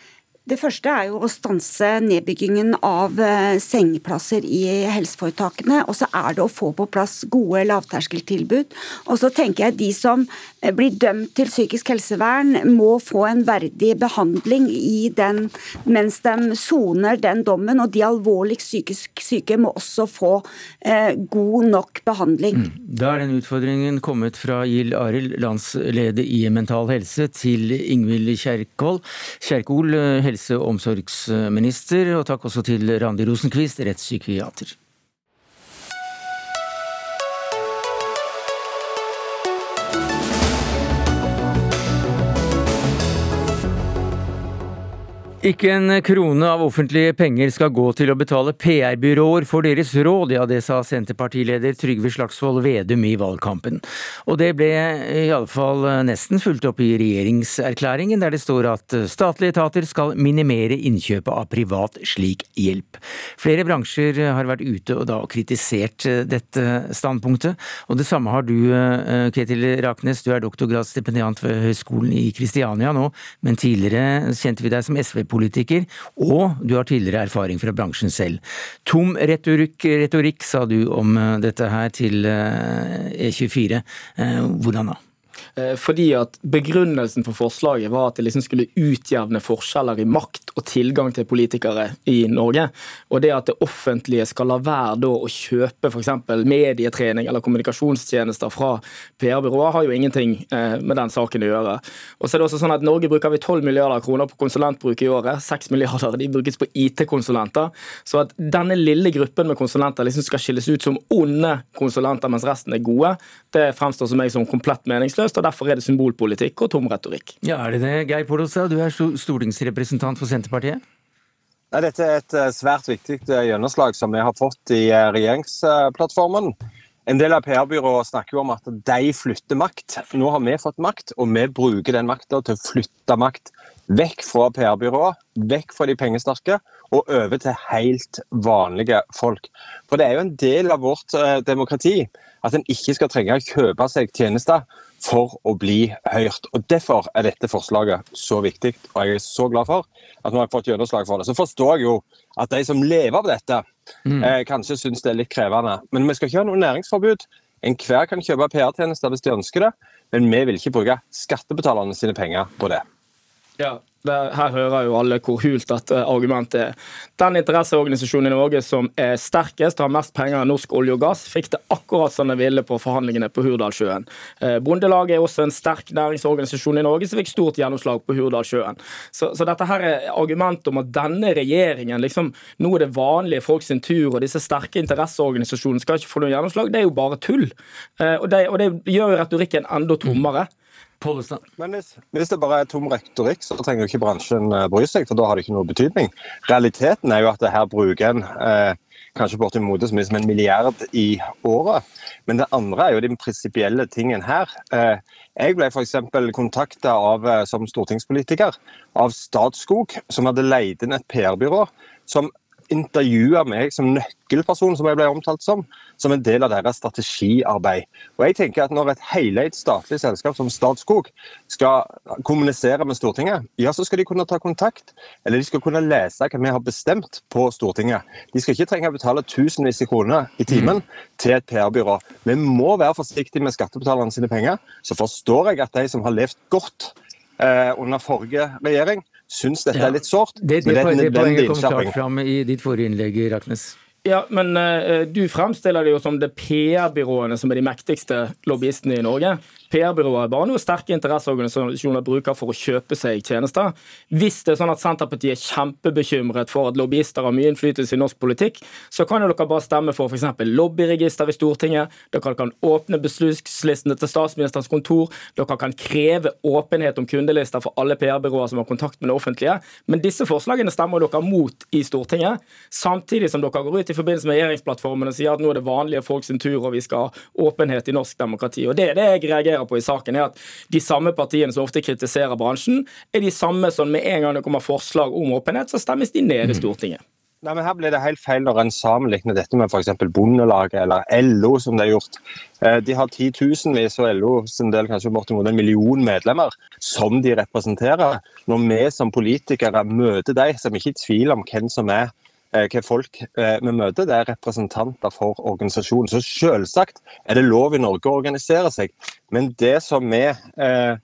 Det første er jo å stanse nedbyggingen av eh, sengeplasser i helseforetakene. Og så er det å få på plass gode lavterskeltilbud. Og så tenker jeg de som eh, blir dømt til psykisk helsevern, må få en verdig behandling den mens de soner den dommen. Og de alvorlig psykisk syke må også få eh, god nok behandling. Mm. Da er den utfordringen kommet fra Gild Arild, landsleder i Mental Helse, til Ingvild Kjerkol, Kjerkol helse helse- og omsorgsminister, og takk også til Randi Rosenquist, rettspsykiater. Ikke en krone av offentlige penger skal gå til å betale PR-byråer for deres råd, ja det sa Senterpartileder Trygve Slagsvold Vedum i valgkampen. Og det ble i alle fall nesten fulgt opp i regjeringserklæringen, der det står at statlige etater skal minimere innkjøpet av privat slik hjelp. Flere bransjer har vært ute og da kritisert dette standpunktet, og det samme har du, Ketil Raknes, du er doktorgradsstipendiant ved Høgskolen i Kristiania nå, men tidligere kjente vi deg som SV politiker, og du har tidligere erfaring fra bransjen selv. Tom retorikk, retorikk sa du om eh, dette her til E24. Eh, e eh, hvordan da? Eh, fordi at Begrunnelsen for forslaget var at det liksom skulle utjevne forskjeller i makt og tilgang til politikere i Norge. Og det at det offentlige skal la være da å kjøpe f.eks. medietrening eller kommunikasjonstjenester fra PR-byrået, har jo ingenting eh, med den saken å gjøre. Og så er det også sånn at Norge bruker vi 12 milliarder kroner på konsulentbruk i året. 6 milliarder de brukes på IT-konsulenter. Så at denne lille gruppen med konsulenter liksom skal skilles ut som onde konsulenter, mens resten er gode, det fremstår som meg som komplett meningsløst og derfor er det symbolpolitikk og tom retorikk. Ja, er det det, Geir Pollestad? Du er stortingsrepresentant for Senterpartiet. Nei, dette er et eh, svært viktig eh, gjennomslag som vi har fått i eh, regjeringsplattformen. En del av PR-byrået snakker jo om at de flytter makt. Nå har vi fått makt, og vi bruker den makta til å flytte makt vekk fra PR-byrået, vekk fra de pengesterke og over til helt vanlige folk. For det er jo en del av vårt demokrati at en ikke skal trenge å kjøpe seg tjenester for å bli hørt. Og Derfor er dette forslaget så viktig, og jeg er så glad for at nå har fått gjennomslag for det. Så forstår jeg jo at de som lever av dette, mm. eh, kanskje syns det er litt krevende. Men vi skal ikke ha noe næringsforbud. Enhver kan kjøpe PR-tjenester hvis de ønsker det, men vi vil ikke bruke skattebetalerne sine penger på det. Ja, her hører jo alle hvor hult dette argumentet er. Den interesseorganisasjonen i Norge som er sterkest har mest penger enn norsk olje og gass, fikk det akkurat som de ville på forhandlingene på Hurdalssjøen. Eh, Bondelaget er også en sterk næringsorganisasjon i Norge som fikk stort gjennomslag på Hurdalssjøen. Så, så dette her er argumentet om at denne regjeringen liksom, Nå er det vanlige folk sin tur, og disse sterke interesseorganisasjonene skal ikke få noe gjennomslag. Det er jo bare tull. Eh, og det, og det gjør retorikken enda tommere. Men hvis, hvis, det bare er tom retorikk, så trenger jo ikke bransjen eh, bry seg, for da har det ikke noe betydning. Realiteten er jo at det her bruker en eh, kanskje bortimot så mye som en milliard i året. Men det andre er jo den prinsipielle tingen her. Eh, jeg ble f.eks. kontakta eh, som stortingspolitiker av Statskog, som hadde leid inn et PR-byrå som intervjua meg som nøkkelperson, som jeg ble omtalt som, som en del av deres strategiarbeid. Og jeg tenker at Når et heleid statlig selskap som Statskog skal kommunisere med Stortinget, ja, så skal de kunne ta kontakt, eller de skal kunne lese hva vi har bestemt på Stortinget. De skal ikke trenge å betale tusenvis av kroner i timen mm. til et PR-byrå. Vi må være forsiktige med skattebetalerne sine penger. Så forstår jeg at de som har levd godt eh, under forrige regjering, syns dette er litt sårt. Det, det, det, det poenget kom klart fram i ditt forrige innlegg, Raknes. Ja, men uh, du fremstiller det jo som det PR-byråene som er de mektigste lobbyistene i Norge. PR-byråer er bare noe sterke interesseorganisasjoner bruker for å kjøpe seg tjenester. Hvis det er sånn at Senterpartiet er kjempebekymret for at lobbyister har mye innflytelse i norsk politikk, så kan jo dere bare stemme for f.eks. lobbyregister i Stortinget. Dere kan åpne beslutningslistene til statsministerens kontor. Dere kan kreve åpenhet om kundelister for alle PR-byråer som har kontakt med det offentlige. Men disse forslagene stemmer dere mot i Stortinget, samtidig som dere går ut i forbindelse med regjeringsplattformen og sier at nå er det vanlige folks tur og vi skal ha åpenhet i norsk demokrati. Og Det er det jeg reagerer fokuserer på i saken, er at de samme partiene som ofte kritiserer bransjen, er de samme som med en gang det kommer forslag om åpenhet, så stemmes de ned i mm. Stortinget. Nei, men Her blir det helt feil når en sammenligner dette med f.eks. Bondelaget eller LO, som det er gjort. Eh, de har titusenvis, og LO sin del kanskje bortimot en million medlemmer, som de representerer. Når vi som politikere møter dem, så er vi ikke i tvil om hvem som er hva folk eh, vi møter, det er representanter for organisasjonen. Så selvsagt er det lov i Norge å organisere seg. Men det som vi eh,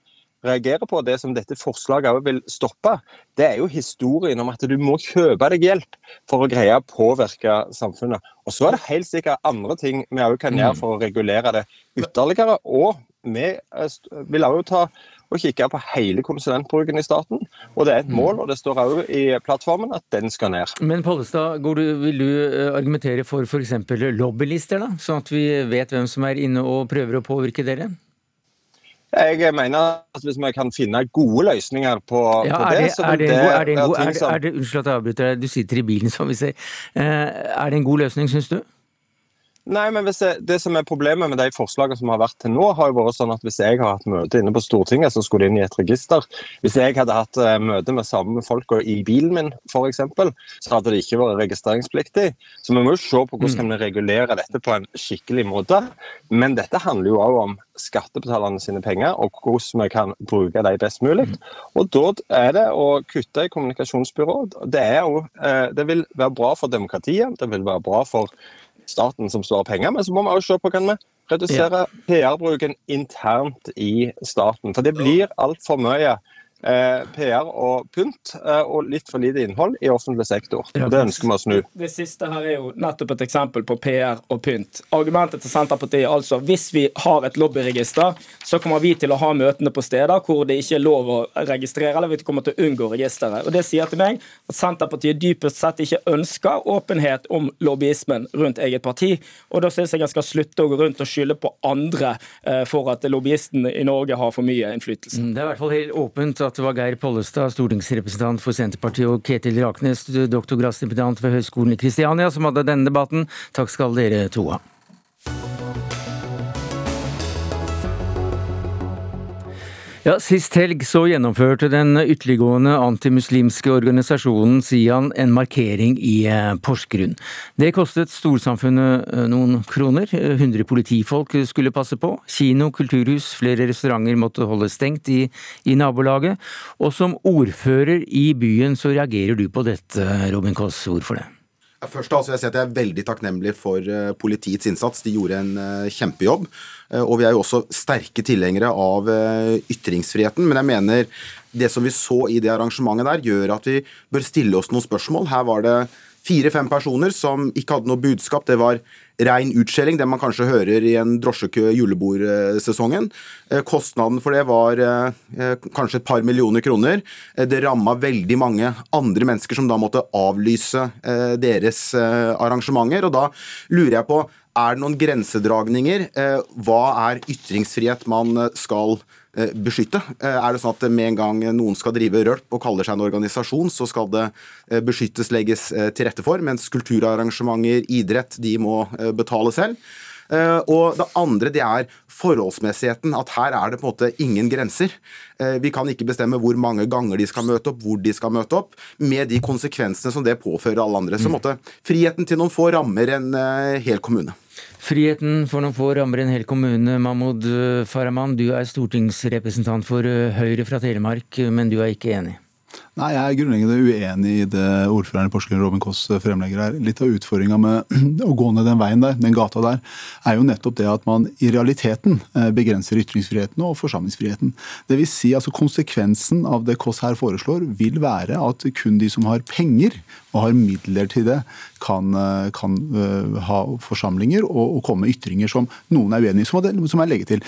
reagerer på, det som dette forslaget også vil stoppe, det er jo historien om at du må kjøpe deg hjelp for å greie å påvirke samfunnet. Og Så er det helt sikkert andre ting vi òg kan gjøre mm. for å regulere det ytterligere. Og vi vil også ta og kikke på hele konsulentbruken i staten. Og det er et mm. mål, og det står òg i plattformen, at den skal ned. Men Pollestad, vil du eh, argumentere for f.eks. lobbylister, da? Sånn at vi vet hvem som er inne og prøver å påvirke dere? Jeg mener at hvis vi kan finne gode løsninger på, ja, på det, så vil det, det, er det, er Unnskyld at jeg avbryter deg, du sitter i bilen, som vi ser. Eh, er det en god løsning, syns du? Nei, men det, det, som er Problemet med de forslagene som har vært til nå, har jo vært sånn at hvis jeg har hatt møte inne på Stortinget, så skulle det inn i et register. Hvis jeg hadde hatt uh, møte med samme folka i bilen min, f.eks., så hadde det ikke vært registreringspliktig. Så vi må jo se på hvordan kan vi regulere dette på en skikkelig måte. Men dette handler jo òg om skattebetalerne sine penger, og hvordan vi kan bruke dem best mulig. Og da er det å kutte i kommunikasjonsbyrå. Det, er jo, uh, det vil være bra for demokratiet, det vil være bra for staten som sparer penger, men så må vi også se på hva vi redusere PR-bruken internt i staten. For det blir altfor mye PR og pynt, eh, og litt for lite innhold i offentlig sektor. Og Det ønsker vi å snu. Det siste her er jo nettopp et eksempel på PR og pynt. Argumentet til Senterpartiet er altså hvis vi har et lobbyregister, så kommer vi til å ha møtene på steder hvor det ikke er lov å registrere, eller vi kommer til å unngå registeret. Og Det sier til meg at Senterpartiet dypest sett ikke ønsker åpenhet om lobbyismen rundt eget parti. Og da syns jeg en skal slutte å gå rundt og skylde på andre eh, for at lobbyisten i Norge har for mye innflytelse. Mm, det er i hvert fall helt åpent at det var Geir Pollestad, stortingsrepresentant for Senterpartiet, og Ketil Raknes, doktorgradsstipendiant ved Høgskolen i Kristiania, som hadde denne debatten. Takk skal dere to ha. Ja, Sist helg så gjennomførte den ytterliggående antimuslimske organisasjonen Sian en markering i eh, Porsgrunn. Det kostet storsamfunnet eh, noen kroner. 100 politifolk skulle passe på. Kino, kulturhus, flere restauranter måtte holde stengt i, i nabolaget. Og som ordfører i byen så reagerer du på dette, Robin Koss. Hvorfor det? Først da, vil jeg jeg er veldig takknemlig for uh, politiets innsats. De gjorde en uh, kjempejobb. Uh, og vi er jo også sterke tilhengere av ytringsfriheten. Men jeg mener det som vi så i det arrangementet der, gjør at vi bør stille oss noen spørsmål. Her var det fire-fem personer som ikke hadde noe budskap. Det var rein utskjelling, det man kanskje hører i en drosjekø julebordsesongen. Eh, kostnaden for det var eh, kanskje et par millioner kroner. Eh, det ramma veldig mange andre mennesker som da måtte avlyse deres arrangementer. Og da lurer jeg på, er det noen grensedragninger? Hva er ytringsfrihet man skal gjøre? Eh, beskytte. Eh, er det sånn at med en gang noen skal drive rølp og kaller seg en organisasjon, så skal det eh, beskyttes, legges til rette for, mens kulturarrangementer, idrett, de må betale selv. Og det andre det er forholdsmessigheten. At her er det på en måte ingen grenser. Vi kan ikke bestemme hvor mange ganger de skal møte opp, hvor de skal møte opp, med de konsekvensene som det påfører alle andre. Så måtte friheten til noen få rammer en hel kommune. Friheten for noen få rammer en hel kommune. Mahmoud Farahman, du er stortingsrepresentant for eh, Høyre fra Telemark, men du er ikke enig? Nei, Jeg er grunnleggende uenig i det ordføreren i Porsgrunn Robin Koss fremlegger her. Litt av utfordringa med å gå ned den veien der, den gata der, er jo nettopp det at man i realiteten eh, begrenser ytringsfriheten og forsamlingsfriheten. Det vil si altså Konsekvensen av det Koss her foreslår, vil være at kun de som har penger og har midler til det, kan, eh, kan ha forsamlinger og, og, komme med ytringer som noen er uenig i, som, som er legget til.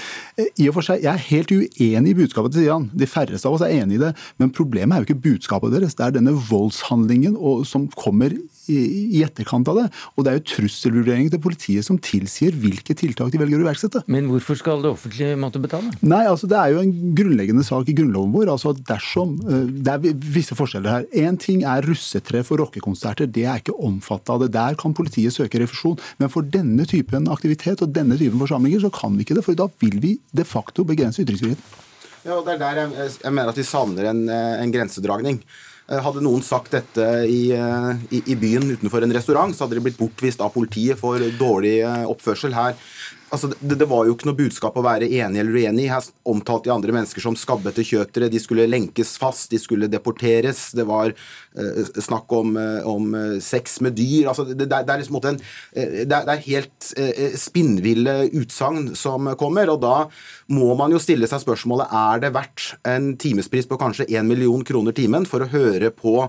I og for seg, Jeg er helt uenig i budskapet til Sian. De færreste av oss er enig i det. Men problemet er jo ikke budskapet deres. Det er denne voldshandlingen og, som kommer i, i, etterkant av det. Og det er jo trusselvurderingen til politiet som tilsier hvilke tiltak de velger å iverksette. Men hvorfor skal det offentlige måtte betale? Nei, altså Det er jo en grunnleggende sak i grunnloven vår. altså at dersom, eh, Det er visse forskjeller her. Én ting er russetre for rockekonserter. Det er ikke omfattet av det. Der kan politiet søke refusjon. Men for denne typen aktivitet og denne typen forsamlinger så kan vi ikke det. For da vil vi de facto begrense ytringsfriheten. Ja, og det er der jeg, jeg mener at vi savner en, eh, en grensedragning. Eh, hadde noen sagt dette i, eh, i, i, byen utenfor en restaurant, så hadde de blitt bortvist av politiet for dårlig oppførsel. Her altså, det, det, var jo ikke noe budskap å være enig eller uenig. Her omtalte de andre mennesker som skabbete kjøtere. De skulle lenkes fast, de skulle deporteres. Det var eh, snakk om, eh, om, eh, sex med dyr. Altså, det, det, er liksom en, eh, det, er, helt eh, spinnville utsagn som kommer. Og da må man jo stille seg spørsmålet er det verdt en timespris på kanskje 1 million kroner timen for å høre på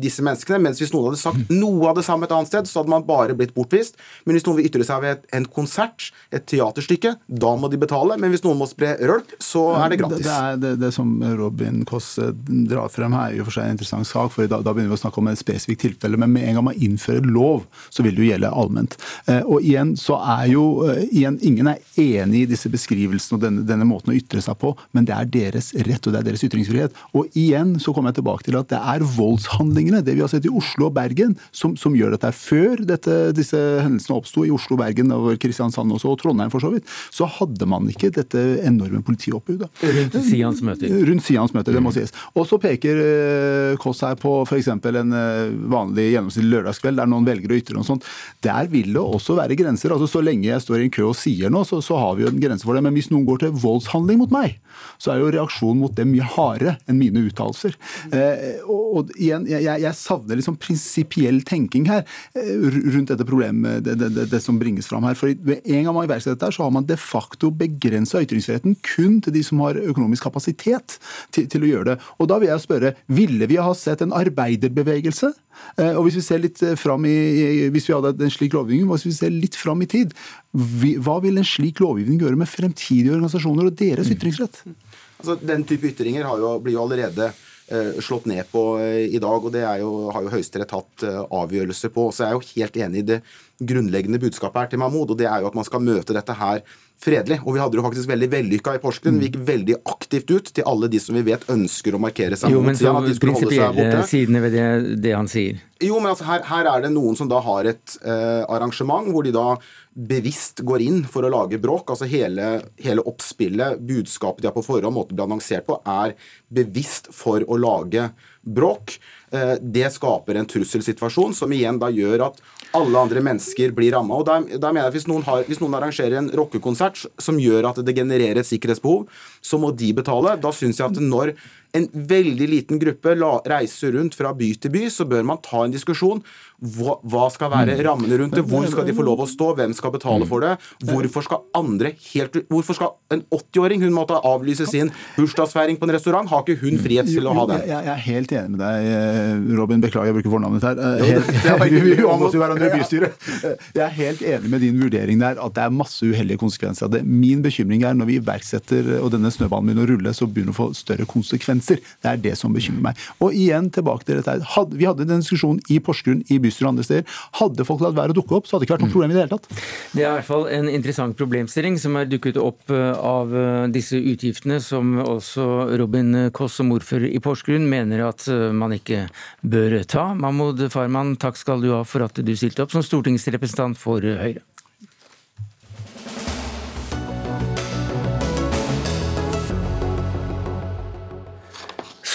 disse menneskene. Mens hvis noen hadde sagt noe av det samme et annet sted, så hadde man bare blitt bortvist. Men hvis noen vil ytre seg ved en konsert, et teaterstykke, da må de betale. Men hvis noen må spre rølp, så er det gratis. Det, det, det, det som Robin Koss eh, drar frem her, er jo for seg en interessant sak. for da, da, begynner vi å snakke om et spesifikt tilfelle. Men med en gang man innfører lov, så vil det jo gjelde allment. Eh, og igjen så er jo eh, igjen, Ingen er enig i disse beskrivelsene og denne, denne måten å ytre seg på, men det er deres rett og det er deres ytringsfrihet. Og igjen så kommer jeg tilbake til at det er voldshandlingene, det vi har sett i Oslo og Bergen, som, som gjør dette. Før dette, disse hendelsene oppsto i Oslo, Bergen og Kristiansand også, og Trondheim for så vidt, så hadde man ikke dette enorme politioppbudet. Rundt Sians møter. Rundt Sians møter, det må sies. Og så peker eh, Kåss her på f.eks. en eh, vanlig gjennomsnittlig lørdagskveld der noen velger å ytre noe sånt. Der vil det også være grenser. altså Så lenge jeg står i en kø og sier noe, så, så har vi jo en grense for det. Men hvis noen går til voldshandling mot meg, så er jo reaksjonen mot det mye hardere enn mine uttalelser. Eh, og, og igjen, jeg, jeg savner liksom prinsipiell tenking her eh, rundt dette problemet, det, det, det, det, som bringes fram her. For ved en gang man iverksetter dette, så har man de facto begrensa ytringsfriheten kun til de som har økonomisk kapasitet til, til, å gjøre det. Og da vil jeg spørre, ville vi ha sett en arbeiderbevegelse? Eh, og hvis vi ser litt eh, fram i, hvis vi hadde en slik lovgivning, hvis vi ser litt fram i tid, hva vil en slik lovgivning gjøre med fremtidige organisasjoner og deres mm. ytringsrett? Altså, den type ytringer jo, blir jo allerede Eh, slått ned på eh, i dag, og det jo, har jo Høyesterett tatt eh, avgjørelser på. Så jeg er jo helt enig i det grunnleggende budskapet her til Mahmoud, og det er jo at man skal møte dette her fredelig. Og vi hadde det jo faktisk veldig vellykka i Porsgrunn. Vi gikk veldig aktivt ut til alle de som vi vet ønsker å markere seg jo, holde seg borte. sidene ved det, det, han sier. Jo, men altså her, her, er det noen som da har et eh, arrangement hvor de da bevisst går inn for å lage bråk. Altså hele, hele oppspillet, budskapet de har på forhånd, måten det blir annonsert på, er bevisst for å lage bråk. Eh, det skaper en trusselsituasjon som igjen da gjør at alle andre mennesker blir ramma. Da, der mener jeg hvis hvis noen arrangerer en rockekonsert som gjør at det genererer et sikkerhetsbehov, så må de betale. Da syns jeg at når en veldig liten gruppe reiser rundt fra by til by, så bør man ta en diskusjon. Hva, hva, skal være rammene rundt det? Hvor skal de få lov å stå? Hvem skal betale for det? Hvorfor skal andre helt Hvorfor skal en 80-åring hun måtte avlyse sin bursdagsfeiring på en restaurant? Har ikke hun frihet til å ha det? Jeg, er helt enig med deg, eh, Robin. Beklager, jeg bruker fornavnet her. Eh, helt, vi, vi omgås jo hverandre i bystyret. Eh, jeg er helt enig med din vurdering der, at det er masse uheldige konsekvenser av det. Min bekymring er når vi iverksetter og denne snøballen begynner å rulle, så begynner det å få større konsekvenser. Det er det som bekymrer meg. Og igjen tilbake til dette. Vi hadde en diskusjon i Porsgrunn, i bystyret og andre steder. Hadde folk latt være å dukke opp, så hadde det ikke vært noe problem i det hele tatt. Det er i hvert fall en interessant problemstilling som er dukket opp eh, av eh, disse utgiftene, som også Robin Koss som ordfører i Porsgrunn mener at eh, man ikke bør ta. Mahmoud Farman, takk skal du ha for at du stilte opp som stortingsrepresentant for Høyre.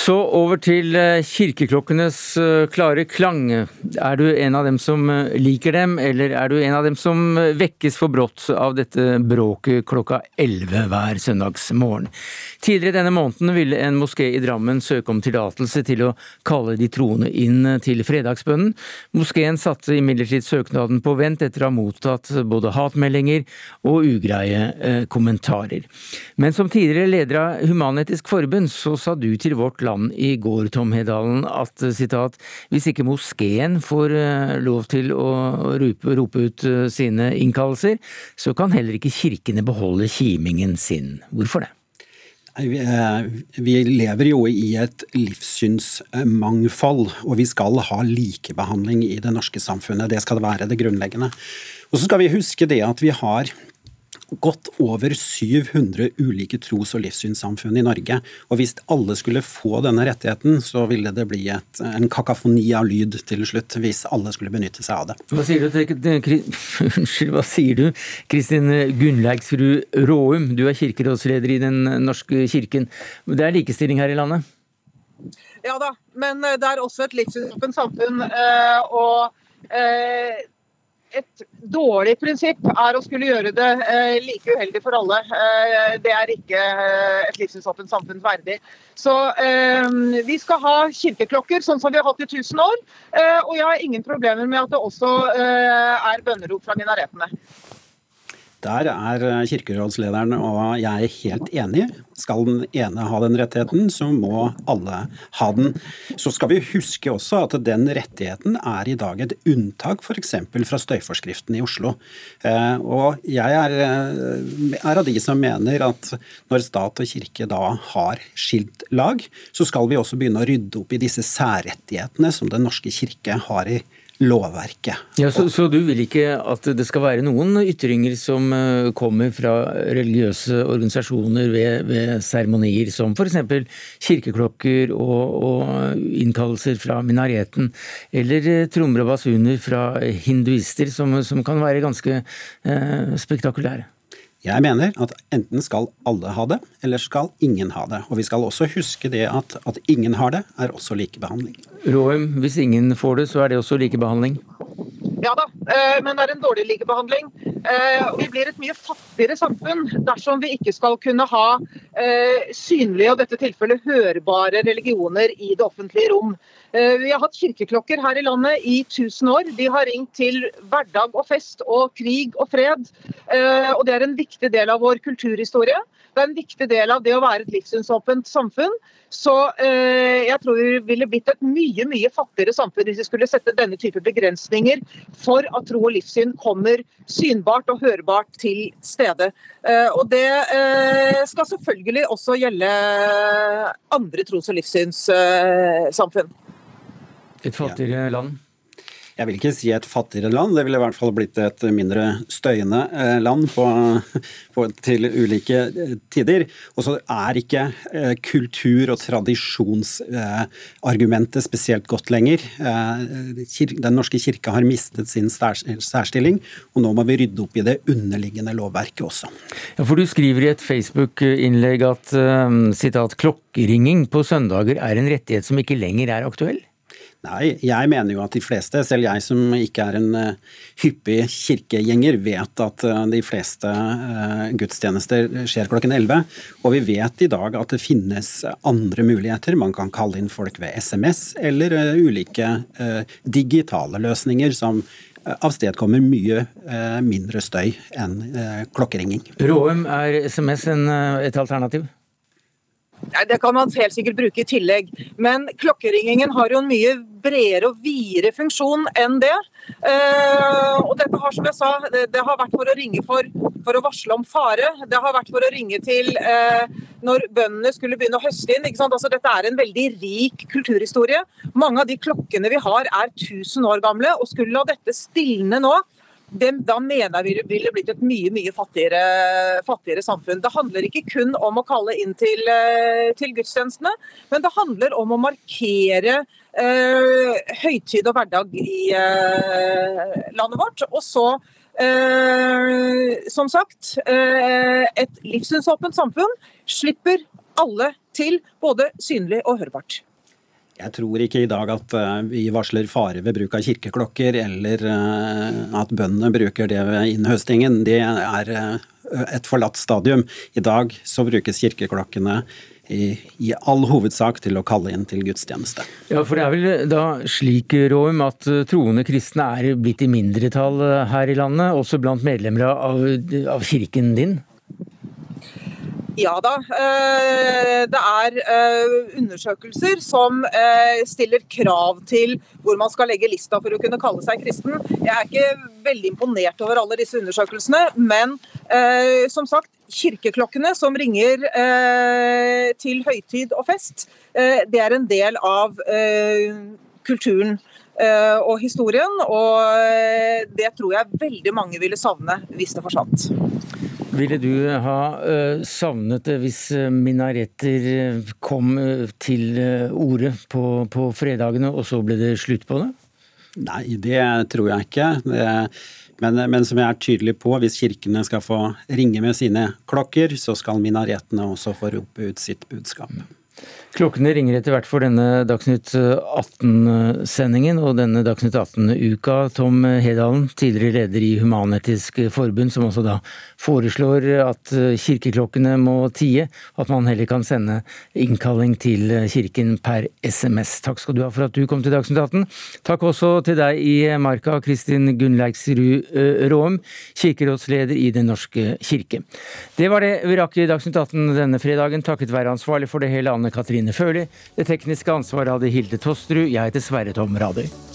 Så over til eh, kirkeklokkenes eh, klare klang. Er du en av dem som eh, liker dem, eller er du en av dem som vekkes for brått av dette bråket klokka 11 hver søndagsmorgen? Tidligere denne måneden ville en moské i Drammen søke om tillatelse til å kalle de troende inn til fredagsbønnen. Moskeen satte imidlertid søknaden på vent etter å ha mottatt både hatmeldinger og ugreie kommentarer. Men som tidligere leder av Human-Etisk Forbund, så sa du til Vårt Land i går, Tom Hedalen, at sitat, hvis ikke moskeen får eh, lov til å rope, rope ut eh, sine innkallelser, så kan heller ikke kirkene beholde kimingen sin. Hvorfor det? Eh, vi lever jo i et livssynsmangfold, og vi skal ha likebehandling i det norske samfunnet. Det skal være det grunnleggende. Og så skal vi huske det at vi har godt over 700 ulike tros- og livssynssamfunn i Norge. Og hvis alle skulle få denne rettigheten, så ville det bli et, en kakafoni av lyd til slutt, hvis alle skulle benytte seg av det. Hva sier du, unnskyld, hva sier du, Kristin Gunnleiksrud Råum, du er kirkerådsleder i Den norske kirken. Det er likestilling her i landet? Ja da, men det er også et livssynsåpent samfunn. Eh, og eh, et dårlig prinsipp er å skulle gjøre det eh, like uheldig for alle. Eh, det er ikke eh, et livssynsåpent samfunn verdig. Så eh, vi skal ha kirkeklokker sånn som vi har hatt i 1000 år. Eh, og jeg har ingen problemer med at det også eh, er bønnerop fra minaretene. Der er eh, kirkerådslederen og jeg er helt enig. Skal den ene ha den rettigheten, så må alle ha den. Så skal vi huske også at den rettigheten er i dag et unntak f.eks. fra støyforskriften i Oslo. Eh, og jeg er, eh, er av de som mener at når stat og kirke da har skilt lag, så skal vi også begynne å rydde opp i disse særrettighetene som Den norske kirke har i lovverket. Ja, så, så, du vil ikke at det skal være noen ytringer som eh, kommer fra religiøse organisasjoner ved, ved seremonier, som f.eks. kirkeklokker og, og, innkallelser fra minareten, eller eh, trommer og basuner fra hinduister, som, som kan være ganske eh, spektakulære? Jeg mener at enten skal alle ha det, eller skal ingen ha det. Og vi skal også huske det at at ingen har det, er også likebehandling. Råum, hvis ingen får det, så er det også likebehandling? Ja da, eh, men det er en dårlig likebehandling. Eh, vi blir et mye fattigere samfunn dersom vi ikke skal kunne ha eh, synlige og dette tilfellet hørbare religioner i det offentlige rom. Eh, vi har hatt kirkeklokker her i landet i 1000 år. De har ringt til hverdag og fest og krig og fred. Eh, og det er en viktig del av vår kulturhistorie. Det er en viktig del av det å være et livssynsåpent samfunn. Så eh, jeg tror vi ville blitt et mye mye fattigere samfunn hvis vi skulle sette denne type begrensninger for at tro og livssyn kommer synbart og hørbart til stede. og det skal selvfølgelig også gjelde andre tros- og livssynssamfunn. Et fattigere land? Jeg vil ikke si et fattigere land, det ville i hvert fall blitt et mindre støyende eh, land på, på, til ulike eh, tider. Og så er ikke eh, kultur- og tradisjonsargumentet spesielt godt lenger. Den norske kirke har mistet sin særstilling, og nå må vi rydde opp i det underliggende lovverket også. Ja, for Du skriver i et Facebook-innlegg at citat, klokkeringing på søndager er en rettighet som ikke lenger er aktuell? Nei, jeg mener jo at de fleste, selv jeg som ikke er en uh, hyppig kirkegjenger, vet at uh, de fleste uh, gudstjenester skjer klokken 11. Og vi vet i dag at det finnes andre muligheter. Man kan kalle inn folk ved SMS eller ulike digitale løsninger som avstedkommer mye mindre støy enn klokkeringing. Råum, er SMS et alternativ? Det kan man helt sikkert bruke i tillegg, men klokkeringingen har jo en mye bredere og videre funksjon enn det. Eh, og dette har, som jeg sa, det, det har vært for å ringe for, for, å varsle om fare. Det har vært for å ringe til eh, når bøndene skulle begynne å høste inn. Altså, dette er en veldig rik kulturhistorie. Mange av de klokkene vi har er 1000 år gamle, og skulle la dette stilne nå, det, da mener jeg vi ville blitt et mye mye fattigere, fattigere, samfunn. Det handler ikke kun om å kalle inn til, eh, til gudstjenestene, men det handler om å markere eh, høytid og hverdag i eh, landet vårt. Og så, eh, som sagt, eh, et livssynsåpent samfunn slipper alle til, både synlig og hørbart. Jeg tror ikke i dag at eh, vi varsler fare ved bruk av kirkeklokker, eller eh, at bøndene bruker det ved innhøstingen. Det er eh, et forlatt stadium. I dag så brukes kirkeklokkene i, i, all hovedsak til å kalle inn til gudstjeneste. Ja, for det er vel da slik, Råum, at troende kristne er blitt i mindretall her i landet, også blant medlemmer av, av kirken din? Ja da. Eh, det er eh, undersøkelser som eh, stiller krav til hvor man skal legge lista for å kunne kalle seg kristen. Jeg er ikke veldig imponert over alle disse undersøkelsene, men som sagt, kirkeklokkene som ringer til høytid og fest, det er en del av kulturen og historien. Og det tror jeg veldig mange ville savne hvis det forsvant. Ville du ha uh, savnet det hvis eh, minaretter eh, kom til orde på, på, fredagene, og så ble det slutt på det? Nei, det tror jeg ikke. Det, men, men, som jeg er tydelig på, hvis kirkene skal få ringe med sine klokker, så skal minarettene også få rope ut sitt budskap. Klokkene ringer etter hvert for denne Dagsnytt 18-sendingen og denne Dagsnytt 18-uka. Tom Hedalen, tidligere leder i Human-Etisk Forbund, som også da foreslår at kirkeklokkene må tie, at man heller kan sende innkalling til kirken per SMS. Takk skal du ha for at du kom til Dagsnytt 18. Takk også til deg i Marka, Kristin Gunnleiksrud eh, Råum, kirkerådsleder i Den norske kirke. Det var det vi rakk i Dagsnytt 18 denne fredagen, takket være ansvarlig for det hele Anne Katrine Line Førli. Det tekniske ansvaret hadde Hilde Tosterud. Jeg heter Sverre Tom Radøy.